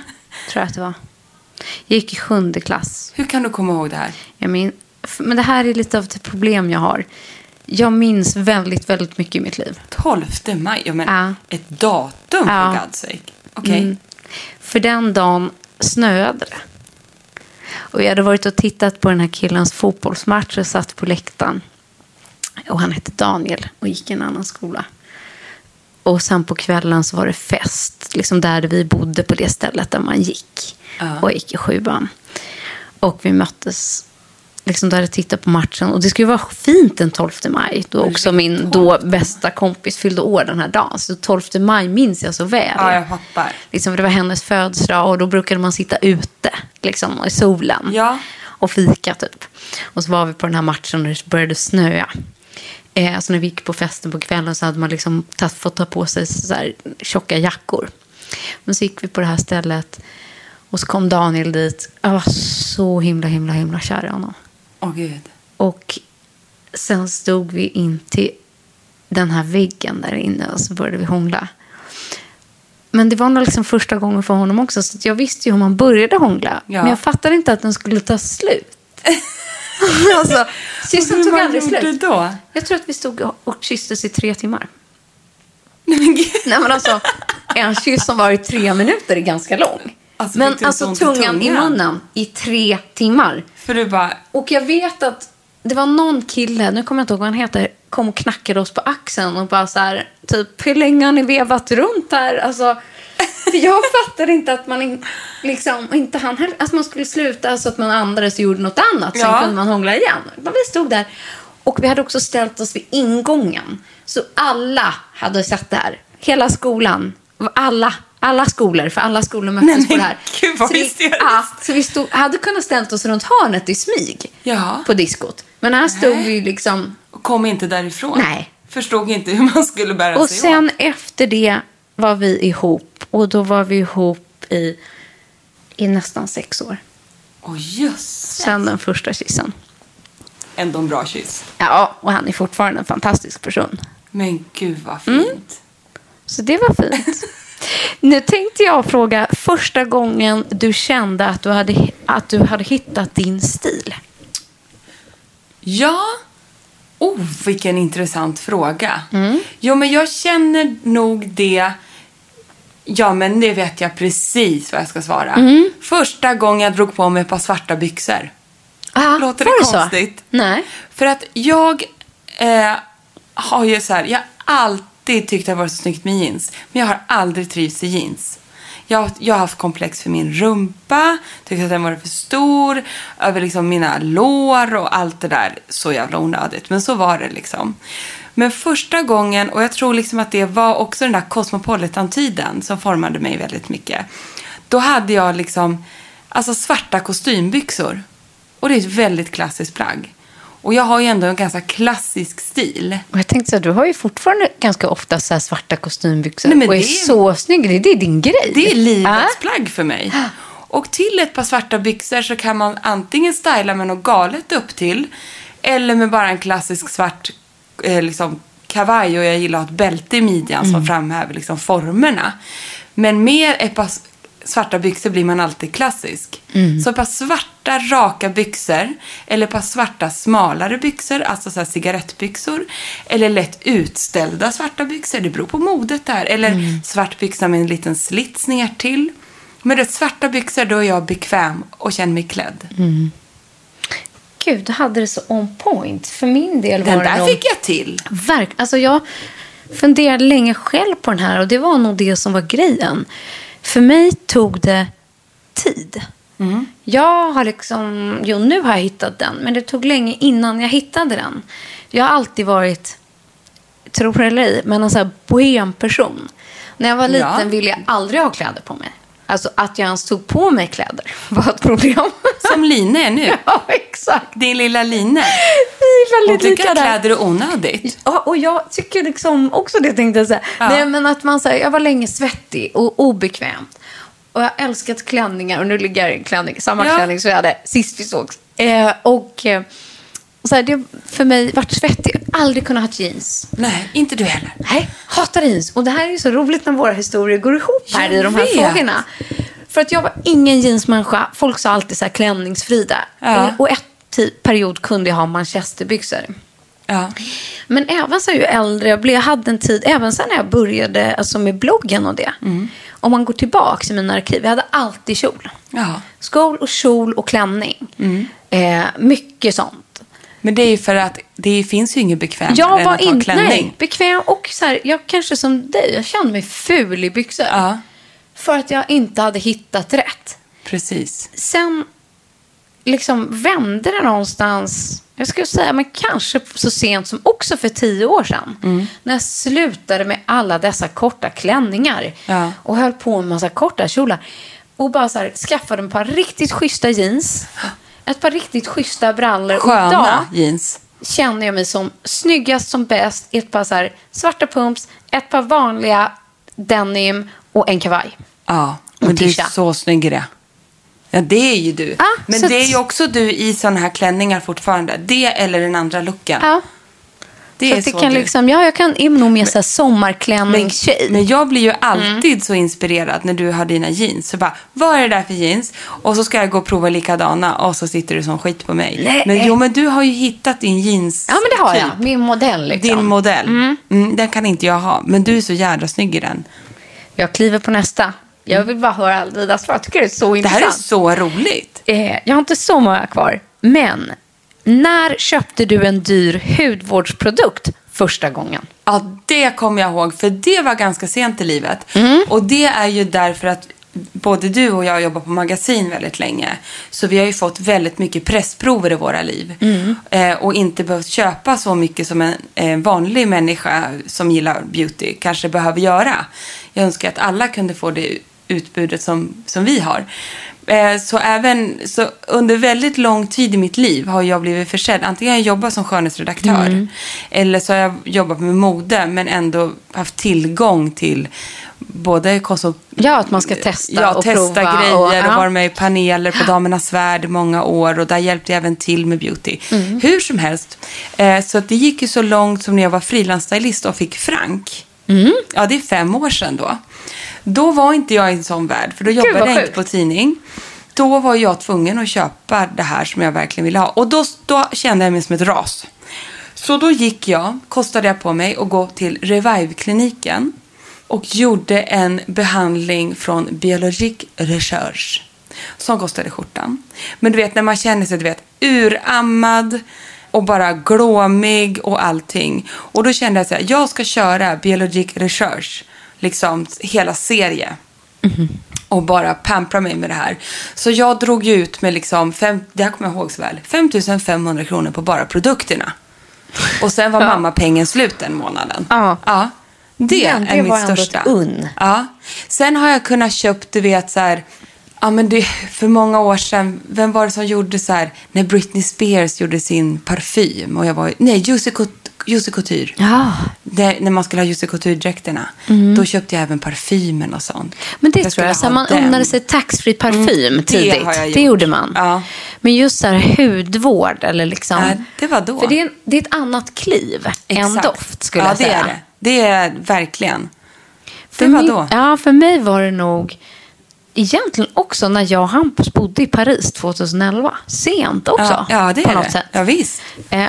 [SPEAKER 2] jag att det var. Jag gick i sjunde klass.
[SPEAKER 3] Hur kan du komma ihåg det här?
[SPEAKER 2] Jag min, men det här är lite av ett problem jag har. Jag minns väldigt, väldigt mycket i mitt liv.
[SPEAKER 3] 12 maj? Ja, men
[SPEAKER 2] Ja.
[SPEAKER 3] ett datum för
[SPEAKER 2] Ja.
[SPEAKER 3] God's sake. Okej.
[SPEAKER 2] Mm. För den dagen snöade det. Och jag hade varit och tittat på den här killens fotbollsmatch och satt på läktaren. Och han hette Daniel och gick i en annan skola. Och sen på kvällen så var det fest, liksom där vi bodde på det stället där man gick.
[SPEAKER 3] Ja.
[SPEAKER 2] Och gick i sjuan. Och vi möttes liksom där jag tittade på matchen. Och det skulle vara fint den 12 maj. Då också min då bästa kompis fyllde år den här dagen. Så 12 maj minns jag så väl.
[SPEAKER 3] Ja, jag fattar.
[SPEAKER 2] Liksom, det var hennes födelsedag och då brukade man sitta ute liksom, i solen
[SPEAKER 3] Ja.
[SPEAKER 2] och fika typ. Och så var vi på den här matchen och det började snöa. Eh, alltså när vi gick på festen på kvällen så hade man liksom tagit, fått ta på sig så här tjocka jackor. Men så gick vi på det här stället och så kom Daniel dit. Jag var så himla, himla, himla kär i honom.
[SPEAKER 3] Åh gud.
[SPEAKER 2] Och sen stod vi in till den här väggen där inne och så började vi hångla. Men det var nog liksom första gången för honom också, så jag visste ju hur man började hångla.
[SPEAKER 3] Ja.
[SPEAKER 2] Men jag fattade inte att den skulle ta slut. alltså, kyssen tog aldrig slut.
[SPEAKER 3] då?
[SPEAKER 2] Jag tror att vi stod och kysstes i tre timmar.
[SPEAKER 3] Nej men
[SPEAKER 2] alltså, en kyss som var i tre minuter är ganska lång.
[SPEAKER 3] Alltså,
[SPEAKER 2] men alltså tungan i munnen i tre timmar.
[SPEAKER 3] För du bara,
[SPEAKER 2] Och jag vet att det var någon kille, nu kommer jag inte ihåg vad han heter, kom och knackade oss på axeln och bara så här, typ, hur länge har ni vevat runt här? Alltså, för jag fattade inte att man in, liksom, inte han heller, att man skulle sluta så att man andades och gjorde något annat. Sen
[SPEAKER 3] Ja.
[SPEAKER 2] kunde man hångla igen. Men vi stod där. Och vi hade också ställt oss vid ingången. Så alla hade sett det här. Hela skolan. Alla, alla skolor, för alla skolor möttes
[SPEAKER 3] Nej,
[SPEAKER 2] på det här.
[SPEAKER 3] gud, vad
[SPEAKER 2] så vi, ja, så vi stod, hade kunnat ställt oss runt hörnet i smyg
[SPEAKER 3] Ja.
[SPEAKER 2] på diskot. Men här stod
[SPEAKER 3] Nej.
[SPEAKER 2] vi liksom...
[SPEAKER 3] kom inte därifrån.
[SPEAKER 2] Nej.
[SPEAKER 3] Förstod inte hur man skulle bära
[SPEAKER 2] Och
[SPEAKER 3] sig
[SPEAKER 2] sen
[SPEAKER 3] åt.
[SPEAKER 2] efter det var vi ihop. Och då var vi ihop i, i nästan sex år.
[SPEAKER 3] Åh jösses.
[SPEAKER 2] Sen den första kyssen.
[SPEAKER 3] Ändå en bra kyss.
[SPEAKER 2] Ja, och han är fortfarande en fantastisk person.
[SPEAKER 3] Men gud vad fint.
[SPEAKER 2] Mm. Så det var fint. nu tänkte jag fråga första gången du kände att du hade, att du hade hittat din stil.
[SPEAKER 3] Ja. Oh, vilken intressant fråga.
[SPEAKER 2] Mm.
[SPEAKER 3] Jo, men jag känner nog det. Ja, men det vet jag precis vad jag ska svara.
[SPEAKER 2] Mm.
[SPEAKER 3] Första gången jag drog på mig ett par svarta byxor.
[SPEAKER 2] Ah,
[SPEAKER 3] Låter
[SPEAKER 2] var
[SPEAKER 3] det
[SPEAKER 2] så?
[SPEAKER 3] konstigt?
[SPEAKER 2] Nej.
[SPEAKER 3] För att jag eh, har ju så här, jag har alltid tyckt att det varit så snyggt med jeans. Men jag har aldrig trivts i jeans. Jag, jag har haft komplex för min rumpa, tyckt att den varit för stor, över liksom mina lår och allt det där. Så jävla onödigt, men så var det liksom. Men första gången, och jag tror liksom att det var också den där Cosmopolitan-tiden som formade mig väldigt mycket. Då hade jag liksom, alltså svarta kostymbyxor. Och det är ett väldigt klassiskt plagg. Och jag har ju ändå en ganska klassisk stil.
[SPEAKER 2] Och jag tänkte så här, du har ju fortfarande ganska ofta så här svarta kostymbyxor
[SPEAKER 3] Nej, men
[SPEAKER 2] och är,
[SPEAKER 3] det är-
[SPEAKER 2] så snygg. Det är din grej.
[SPEAKER 3] Det är livets
[SPEAKER 2] Ja.
[SPEAKER 3] plagg för mig. Och till ett par svarta byxor så kan man antingen styla med något galet upp till eller med bara en klassisk svart eh, liksom, kavaj och jag gillar att ha ett bälte i midjan
[SPEAKER 2] Mm.
[SPEAKER 3] som framhäver liksom, formerna. Men med ett par svarta byxor blir man alltid klassisk.
[SPEAKER 2] Mm.
[SPEAKER 3] Så ett par svarta raka byxor eller ett par svarta smalare byxor, alltså så cigarettbyxor. Eller lätt utställda svarta byxor, det beror på modet där. Eller
[SPEAKER 2] Mm.
[SPEAKER 3] svart byxa med en liten slits ner till. Med det svarta byxor då är jag bekväm och känner mig klädd.
[SPEAKER 2] Gud, du hade det så on point. För min del var
[SPEAKER 3] Den
[SPEAKER 2] det
[SPEAKER 3] där
[SPEAKER 2] nog...
[SPEAKER 3] fick jag till.
[SPEAKER 2] Verk, alltså jag funderade länge själv på den här och det var nog det som var grejen. För mig tog det tid. Jag har liksom, jo nu har jag hittat den, men det tog länge innan jag hittade den. Jag har alltid varit, tro det eller ej, men en sån här bohemperson. När jag var liten
[SPEAKER 3] Ja.
[SPEAKER 2] ville jag aldrig ha kläder på mig. Alltså att jag ens tog på mig kläder var ett problem.
[SPEAKER 3] Som Line är nu.
[SPEAKER 2] ja, exakt.
[SPEAKER 3] Din lilla Line. Hon tycker att kläder är onödigt.
[SPEAKER 2] Ja, och jag tycker liksom också det tänkte jag säga.
[SPEAKER 3] Ja.
[SPEAKER 2] Nej, men att man, här, jag var länge svettig och obekväm. Och jag har älskat klänningar och nu ligger jag klänning, samma
[SPEAKER 3] Ja.
[SPEAKER 2] klänning som jag hade sist vi sågs. Eh, och eh, så här, det för mig varit svettig. Aldrig kunnat ha jeans.
[SPEAKER 3] Nej, inte du heller.
[SPEAKER 2] Nej, hatar jeans. Och det här är så roligt när våra historier går ihop här
[SPEAKER 3] Jag
[SPEAKER 2] i de här
[SPEAKER 3] vet.
[SPEAKER 2] frågorna. För att jag var ingen jeansmänniska. Folk sa alltid så här klänningsfrida.
[SPEAKER 3] Ja.
[SPEAKER 2] Eh, Och ett ti- period kunde jag ha manchesterbyxor.
[SPEAKER 3] Ja.
[SPEAKER 2] Men även så ju äldre jag blev, jag hade en tid, även sen när jag började alltså med bloggen och det. Om man går tillbaka i mina arkiv, jag hade alltid kjol.
[SPEAKER 3] ja.
[SPEAKER 2] Skol och kjol och klänning. Eh, mycket sånt.
[SPEAKER 3] Men det är ju för att det finns ju inget bekvämare
[SPEAKER 2] Jag
[SPEAKER 3] än
[SPEAKER 2] var
[SPEAKER 3] att ha
[SPEAKER 2] inte
[SPEAKER 3] klänning.
[SPEAKER 2] nej, bekväm och så här, jag kanske som dig, jag kände mig ful i byxor.
[SPEAKER 3] Ja,
[SPEAKER 2] För att jag inte hade hittat rätt.
[SPEAKER 3] precis.
[SPEAKER 2] Sen liksom vände det någonstans, jag skulle säga, men kanske så sent som också för tio år sedan.
[SPEAKER 3] Mm.
[SPEAKER 2] När jag slutade med alla dessa korta klänningar
[SPEAKER 3] Ja.
[SPEAKER 2] och höll på med en massa korta kjolar. Och bara så här, skaffade ett par riktigt schyssta jeans, ett par riktigt schyssta brallor.
[SPEAKER 3] Sköna
[SPEAKER 2] idag,
[SPEAKER 3] jeans.
[SPEAKER 2] känner jag mig som snyggast som bäst i ett par så här svarta pumps, ett par vanliga denim och en kavaj.
[SPEAKER 3] Ja, men du är så snygg i det. Ja, det är ju du.
[SPEAKER 2] Ja,
[SPEAKER 3] men det är ju också du i sådana här klänningar fortfarande. Det eller den andra looken.
[SPEAKER 2] Ja,
[SPEAKER 3] det
[SPEAKER 2] så
[SPEAKER 3] är
[SPEAKER 2] det
[SPEAKER 3] så
[SPEAKER 2] kan
[SPEAKER 3] du.
[SPEAKER 2] liksom, ja, jag kan, är nog mer så här
[SPEAKER 3] Men,
[SPEAKER 2] sommarklänning-tjej.
[SPEAKER 3] men jag blir ju alltid
[SPEAKER 2] Mm.
[SPEAKER 3] så inspirerad när du har dina jeans. Så bara, vad är det där för jeans? Och så ska jag gå och prova likadana och så sitter du som skit på mig.
[SPEAKER 2] Nej.
[SPEAKER 3] Men jo, men du har ju hittat din jeans
[SPEAKER 2] Ja, men det har jag.
[SPEAKER 3] typ.
[SPEAKER 2] Min modell liksom.
[SPEAKER 3] Din modell. Mm. den kan inte jag ha. Men du är så jävla snygg i den.
[SPEAKER 2] Jag kliver på nästa. Jag vill bara höra Alvidas svar. Jag tycker det är så
[SPEAKER 3] Det här
[SPEAKER 2] intressant.
[SPEAKER 3] är så roligt.
[SPEAKER 2] Eh, jag har inte så många kvar. Men när köpte du en dyr hudvårdsprodukt första gången?
[SPEAKER 3] Ja, det kommer jag ihåg, för det var ganska sent i livet.
[SPEAKER 2] Mm.
[SPEAKER 3] Och det är ju därför att både du och jag jobbar på magasin väldigt länge. Så vi har ju fått väldigt mycket pressprover i våra liv.
[SPEAKER 2] Mm.
[SPEAKER 3] Eh, och inte behövt köpa så mycket som en eh, vanlig människa som gillar beauty kanske behöver göra. Jag önskar att alla kunde få det utbudet som, som vi har. Eh, så även så under väldigt lång tid i mitt liv har jag blivit försedd. Antingen har jag jobbat som skönhetsredaktör
[SPEAKER 2] Mm.
[SPEAKER 3] eller så har jag jobbat med mode men ändå haft tillgång till både konsult...
[SPEAKER 2] Ja, att man ska testa
[SPEAKER 3] ja,
[SPEAKER 2] och
[SPEAKER 3] testa
[SPEAKER 2] prova.
[SPEAKER 3] grejer och,
[SPEAKER 2] ja.
[SPEAKER 3] varit med i paneler på Damernas Värld i många år och där hjälpte jag även till med beauty.
[SPEAKER 2] Mm.
[SPEAKER 3] Hur som helst, eh, så det gick ju så långt som när jag var frilansstylist och fick Frank.
[SPEAKER 2] Mm.
[SPEAKER 3] Ja, det är fem år sedan då. Då var inte jag i en sån värld, för då jobbade jag inte på tidning. Då var jag tvungen att köpa det här som jag verkligen ville ha. Och då, då kände jag mig som ett ras. Så då gick jag, kostade jag på mig att gå till Revive-kliniken och gjorde en behandling från Biologique Recherche som kostade skjortan. Men du vet när man känner sig du vet, urammad och bara glåmig och allting. Och då kände jag här, jag ska köra Biologique Recherche, liksom hela serie och bara pampra mig med det här. Så jag drog ju ut med, liksom, fem, det här kommer jag ihåg så väl, 5 500 kronor på bara produkterna. Och sen var mammapengen slut den månaden.
[SPEAKER 2] Ja.
[SPEAKER 3] ja. Det,
[SPEAKER 2] Men det
[SPEAKER 3] är mitt största.
[SPEAKER 2] unn.
[SPEAKER 3] Ja. Sen har jag kunnat köpa, du vet så här, ja men det, för många år sedan, vem var det som gjorde så här, när Britney Spears gjorde sin parfym och jag var, nej, Jussi Jussi Couture.
[SPEAKER 2] Ja.
[SPEAKER 3] Det, när man skulle ha Jussi Couture-dräkterna. Då köpte jag även parfymen och sånt.
[SPEAKER 2] Mm. Men det tror
[SPEAKER 3] skulle
[SPEAKER 2] jag. Så man
[SPEAKER 3] den.
[SPEAKER 2] unnade sig taxfree parfym
[SPEAKER 3] det
[SPEAKER 2] tidigt.
[SPEAKER 3] jag
[SPEAKER 2] Det
[SPEAKER 3] gjort.
[SPEAKER 2] gjorde man.
[SPEAKER 3] Ja.
[SPEAKER 2] Men just så här hudvård eller liksom.
[SPEAKER 3] Ja, det var då.
[SPEAKER 2] För det är, det är ett annat kliv än
[SPEAKER 3] Exakt.
[SPEAKER 2] doft skulle
[SPEAKER 3] ja,
[SPEAKER 2] jag säga.
[SPEAKER 3] det är det. Det är verkligen.
[SPEAKER 2] För
[SPEAKER 3] det var
[SPEAKER 2] mig,
[SPEAKER 3] då.
[SPEAKER 2] Ja, för mig var det nog egentligen också när jag och Hampus bodde i Paris 2011. Sent också.
[SPEAKER 3] Ja, ja det
[SPEAKER 2] på
[SPEAKER 3] är
[SPEAKER 2] något
[SPEAKER 3] det.
[SPEAKER 2] sätt.
[SPEAKER 3] Ja, visst.
[SPEAKER 2] Eh,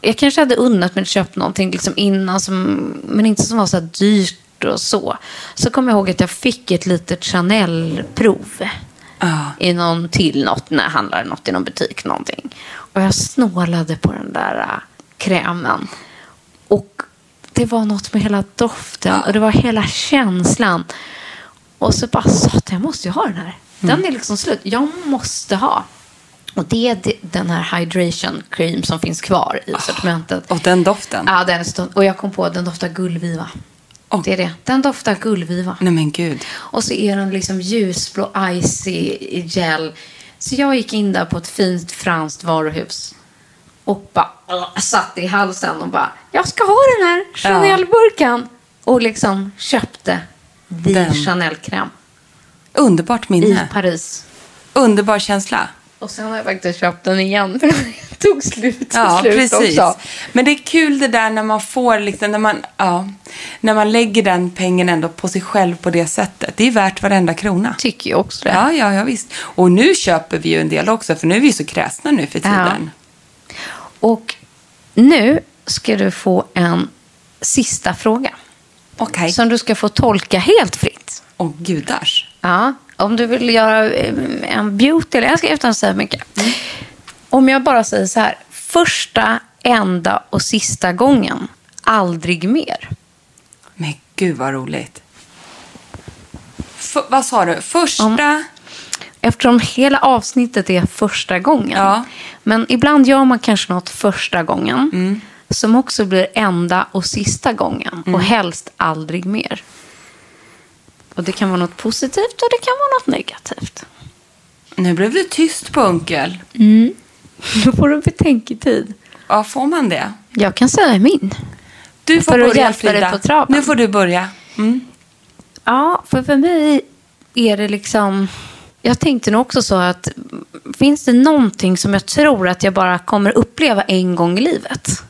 [SPEAKER 2] jag kanske hade unnat mig att köpa någonting liksom innan, som, men inte som var så dyrt och så. Så kommer jag ihåg att jag fick ett litet Chanel-prov
[SPEAKER 3] Ja.
[SPEAKER 2] i någon till något, när jag handlade något i någon butik. Någonting. Och jag snålade på den där äh, krämen. Och det var något med hela doften och det var hela känslan. Och så bara sa jag måste ju ha den här. Den är liksom slut. Jag måste ha. Och det är den här hydration cream som finns kvar i sortimentet.
[SPEAKER 3] Och den doften.
[SPEAKER 2] Ja, den. Och jag kom på att den doftar gullviva.
[SPEAKER 3] Åh.
[SPEAKER 2] Det är det. Den doftar gullviva.
[SPEAKER 3] Nej men gud.
[SPEAKER 2] Och så är den liksom ljusblå, icy gel. Så jag gick in där på ett fint franskt varuhus. Och bara äh, satte i halsen och bara, jag ska ha den här Chanel-burken. Och liksom köpte
[SPEAKER 3] Den.
[SPEAKER 2] Chanel-kräm
[SPEAKER 3] Underbart
[SPEAKER 2] i
[SPEAKER 3] minne.
[SPEAKER 2] Paris.
[SPEAKER 3] Underbar känsla.
[SPEAKER 2] Och sen har jag faktiskt köpt den igen för den tog slut
[SPEAKER 3] Ja,
[SPEAKER 2] slut
[SPEAKER 3] precis.
[SPEAKER 2] också.
[SPEAKER 3] Men det är kul det där när man får, liksom, när, man, ja, när man lägger den pengen ändå på sig själv på det sättet. Det är värt varenda krona.
[SPEAKER 2] Tycker jag också det.
[SPEAKER 3] Ja, ja, ja visst. Och nu köper vi ju en del också, för nu är vi så kräsna nu för tiden.
[SPEAKER 2] Och nu ska du få en sista fråga.
[SPEAKER 3] Okej.
[SPEAKER 2] Som du ska få tolka helt fritt.
[SPEAKER 3] Åh, gudars.
[SPEAKER 2] Ja, om du vill göra eh, en beauty, eller jag ska utan att säga mycket. Om jag bara säger så här, första, enda och sista gången, aldrig mer.
[SPEAKER 3] Men gud vad roligt. F- vad sa du? Första?
[SPEAKER 2] Eftersom hela avsnittet är första gången.
[SPEAKER 3] Ja.
[SPEAKER 2] Men ibland gör man kanske något första gången. Som också blir enda och sista gången. Och helst aldrig mer. Och det kan vara något positivt och det kan vara något negativt.
[SPEAKER 3] Nu blev det tyst på onkel.
[SPEAKER 2] Då får du betänketid.
[SPEAKER 3] Ja, får man det?
[SPEAKER 2] Jag kan säga min.
[SPEAKER 3] Du får
[SPEAKER 2] För att
[SPEAKER 3] börja,
[SPEAKER 2] hjälpa dig
[SPEAKER 3] Frida.
[SPEAKER 2] på traven.
[SPEAKER 3] Nu får du börja. Mm.
[SPEAKER 2] Ja, för för mig är det liksom... Jag tänkte nog också så att finns det någonting som jag tror att jag bara kommer uppleva en gång i livet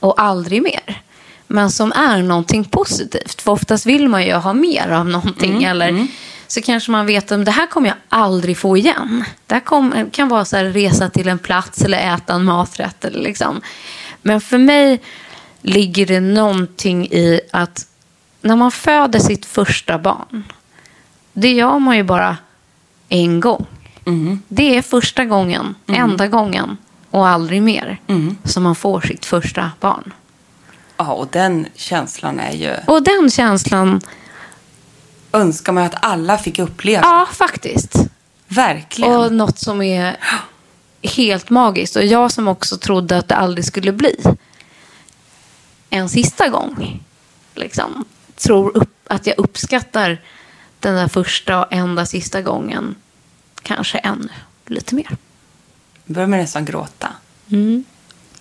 [SPEAKER 2] och aldrig mer, men som är någonting positivt. För oftast vill man ju ha mer av någonting. eller så kanske man vet att det här kommer jag aldrig få igen. Det här kom, kan vara så här, resa till en plats eller äta en maträtt. Eller liksom. Men för mig ligger det någonting i att när man föder sitt första barn, det gör man ju bara en gång. Det är första gången, enda gången och aldrig mer som man får sitt första barn.
[SPEAKER 3] Ja, och den känslan är ju...
[SPEAKER 2] Och den känslan,
[SPEAKER 3] Önskar man att alla fick uppleva.
[SPEAKER 2] ja faktiskt.
[SPEAKER 3] Verkligen.
[SPEAKER 2] Och något som är helt magiskt. Och jag som också trodde att det aldrig skulle bli en sista gång. Liksom, tror upp, att jag uppskattar den där första och enda sista gången kanske ännu lite mer.
[SPEAKER 3] Börjar man nästan gråta.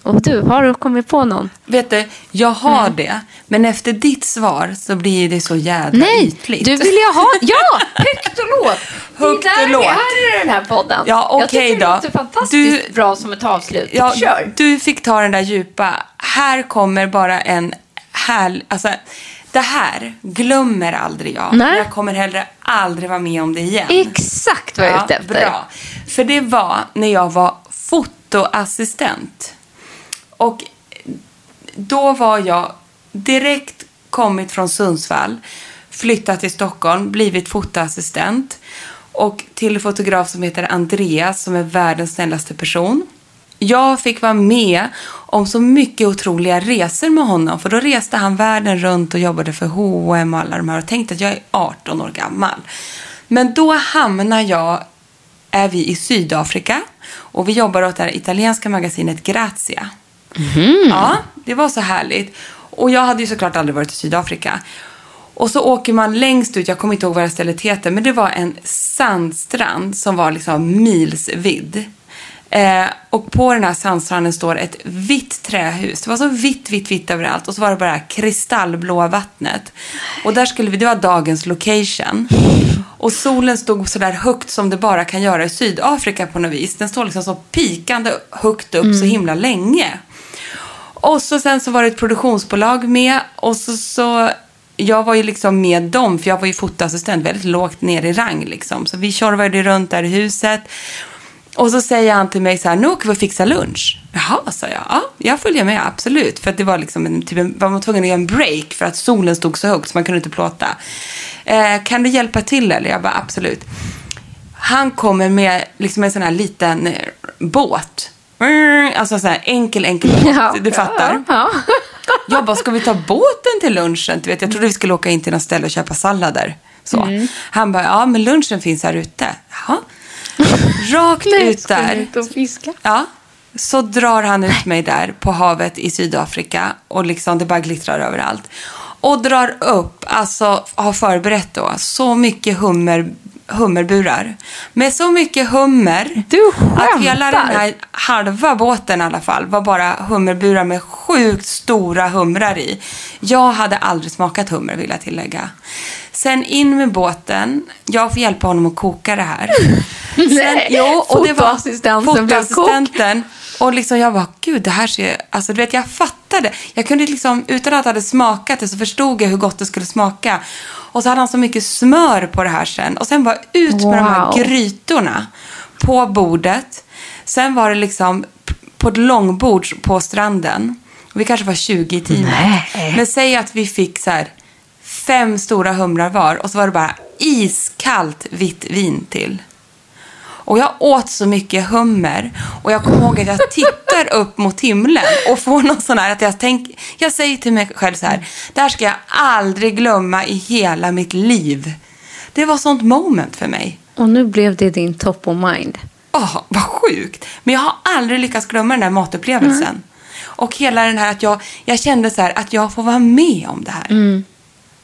[SPEAKER 2] Och du, har du kommit på någon?
[SPEAKER 3] Vet du, jag har det. Men efter ditt svar så blir det så jädra
[SPEAKER 2] Nej,
[SPEAKER 3] ytligt.
[SPEAKER 2] du vill jag ha... Ja, högt och lågt.
[SPEAKER 3] Högt
[SPEAKER 2] Det är där
[SPEAKER 3] och lågt.
[SPEAKER 2] är i den här podden.
[SPEAKER 3] Ja,
[SPEAKER 2] Jag
[SPEAKER 3] okej
[SPEAKER 2] tycker
[SPEAKER 3] då.
[SPEAKER 2] det låter fantastiskt
[SPEAKER 3] Du-
[SPEAKER 2] bra som ett avslut.
[SPEAKER 3] Ja,
[SPEAKER 2] Kör.
[SPEAKER 3] Du fick ta den där djupa. Här kommer bara en härlig... Alltså, det här glömmer aldrig jag.
[SPEAKER 2] Nej.
[SPEAKER 3] Jag kommer heller aldrig vara med om det igen.
[SPEAKER 2] Exakt vad jag är ute efter.
[SPEAKER 3] Bra. För det var när jag var fotoassistent. Och då var jag direkt kommit från Sundsvall, flyttat till Stockholm, blivit fotoassistent och till en fotograf som heter Andreas som är världens snällaste person. Jag fick vara med om så mycket otroliga resor med honom för då reste han världen runt och jobbade för H&M och alla de här och tänkte att jag är 18 år gammal. Men då hamnar jag är vi i Sydafrika och vi jobbar åt det här italienska magasinet Grazia. Ja, det var så härligt. Och jag hade ju såklart aldrig varit i Sydafrika. Och så åker man längst ut, jag kommer inte ihåg vad det stället heter, men det var en sandstrand som var liksom milsvidd. Eh, och på den här sandstranden står ett vitt trähus. Det var så vitt, vitt, vitt överallt. Och så var det bara det kristallblåa vattnet. Och där skulle vi, det var dagens location. Och solen stod så där högt som det bara kan göra i Sydafrika på något vis. Den står liksom så pikande högt upp så himla länge. Och så sen så var det ett produktionsbolag med och så, så jag var ju liksom med dem för jag var ju fotoassistent väldigt lågt ner i rang liksom. Så vi tjorvade runt där i huset. Och så säger han till mig så här, nu åker vi och fixar lunch. Jaha, sa jag. Ja, jag följer med, absolut. För att det var liksom en, typ en, var man tvungen att göra en break för att solen stod så högt så man kunde inte plåta. Eh, kan du hjälpa till eller? Jag bara, absolut. Han kommer med liksom en sån här liten eh, båt. Mm, Alltså så här enkel, enkel båt.
[SPEAKER 2] Ja.
[SPEAKER 3] Du fattar?
[SPEAKER 2] Ja.
[SPEAKER 3] Jag bara, ska vi ta båten till lunchen? Du vet, jag trodde vi skulle åka in till något ställe och köpa sallader. Så.
[SPEAKER 2] Mm.
[SPEAKER 3] Han bara, ja men lunchen finns här ute. Jaha. Rakt ut där.
[SPEAKER 2] och fiska.
[SPEAKER 3] Ja. Så drar han ut mig där på havet i Sydafrika och liksom det bara glittrar överallt. Och drar upp, alltså har förberett då, så mycket hummer, hummerburar. Med så mycket hummer
[SPEAKER 2] Du
[SPEAKER 3] att hela den
[SPEAKER 2] skämtar.
[SPEAKER 3] här halva båten i alla fall var bara hummerburar med sjukt stora humrar i. Jag hade aldrig smakat hummer vill jag tillägga. Sen in med båten. Jag får hjälpa honom att koka det här. Sen,
[SPEAKER 2] Nej,
[SPEAKER 3] jo, och det var
[SPEAKER 2] fotoassistenten.
[SPEAKER 3] Och liksom jag bara, gud det här ser, alltså du vet jag fattade. Jag kunde liksom, utan att jag hade smakat det så förstod jag hur gott det skulle smaka. Och så hade han så mycket smör på det här sen. Och sen bara ut med de här
[SPEAKER 2] Wow.
[SPEAKER 3] grytorna på bordet. Sen var det liksom på ett långbord på stranden. Vi kanske var 20 i teamet. Men säg att vi fick så här fem stora humrar var och så var det bara iskallt vitt vin till. Och jag åt så mycket hummer och jag kommer ihåg att jag tittar upp mot himlen och får någon sån här att jag tänker, jag säger till mig själv så här, det här ska jag aldrig glömma i hela mitt liv. Det var sånt moment för mig.
[SPEAKER 2] Och nu blev det din top of mind.
[SPEAKER 3] Åh, vad sjukt. Men jag har aldrig lyckats glömma den där matupplevelsen. Och hela den här att jag, jag kände så här att jag får vara med om det här.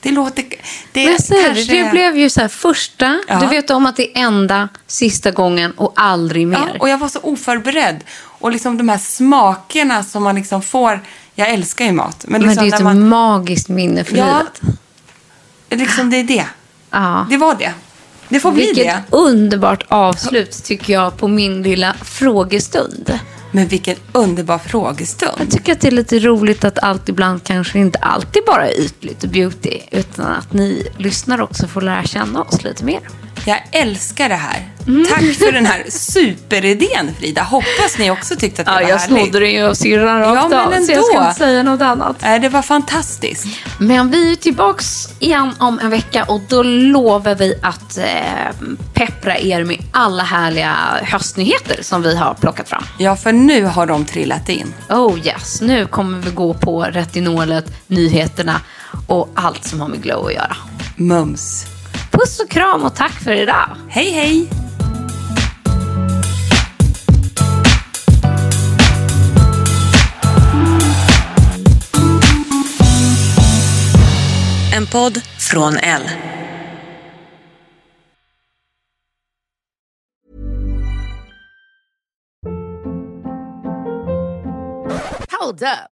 [SPEAKER 3] Det låter... Det
[SPEAKER 2] Men det,
[SPEAKER 3] kanske-
[SPEAKER 2] det blev ju så här första,
[SPEAKER 3] Ja.
[SPEAKER 2] du vet om att det är enda, sista gången och aldrig mer.
[SPEAKER 3] Ja, och jag var så oförberedd. Och liksom de här smakerna som man liksom får. Jag älskar ju mat. Men,
[SPEAKER 2] Men
[SPEAKER 3] liksom
[SPEAKER 2] det är
[SPEAKER 3] när
[SPEAKER 2] ett
[SPEAKER 3] man,
[SPEAKER 2] magiskt minne för
[SPEAKER 3] Ja.
[SPEAKER 2] livet.
[SPEAKER 3] liksom det är det.
[SPEAKER 2] Ja.
[SPEAKER 3] Det var det. Det får bli
[SPEAKER 2] Vilket
[SPEAKER 3] det.
[SPEAKER 2] underbart avslut tycker jag på min lilla frågestund.
[SPEAKER 3] Men vilken underbar frågestund.
[SPEAKER 2] Jag tycker att det är lite roligt att allt ibland kanske inte alltid bara är ytligt och beauty. Utan att ni lyssnar också får lära känna oss lite mer.
[SPEAKER 3] Jag älskar det här.
[SPEAKER 2] Mm.
[SPEAKER 3] Tack för den här superidén Frida. Hoppas ni också tyckte att det
[SPEAKER 2] Ja,
[SPEAKER 3] var
[SPEAKER 2] jag
[SPEAKER 3] härligt.
[SPEAKER 2] snodde det ju av syrran rakt
[SPEAKER 3] Ja, men
[SPEAKER 2] av. Så jag ska
[SPEAKER 3] ändå.
[SPEAKER 2] inte säga något annat.
[SPEAKER 3] Nej, det var fantastiskt.
[SPEAKER 2] Men vi är tillbaks igen om en vecka och då lovar vi att eh, peppra er med alla härliga höstnyheter som vi har plockat fram.
[SPEAKER 3] Ja, för nu har de trillat in.
[SPEAKER 2] Oh yes, nu kommer vi gå på retinolet, nyheterna och allt som har med glow att göra.
[SPEAKER 3] Mums.
[SPEAKER 2] Puss och kram och tack för idag.
[SPEAKER 3] Hej, hej!
[SPEAKER 5] En podd från L.
[SPEAKER 4] Hold up.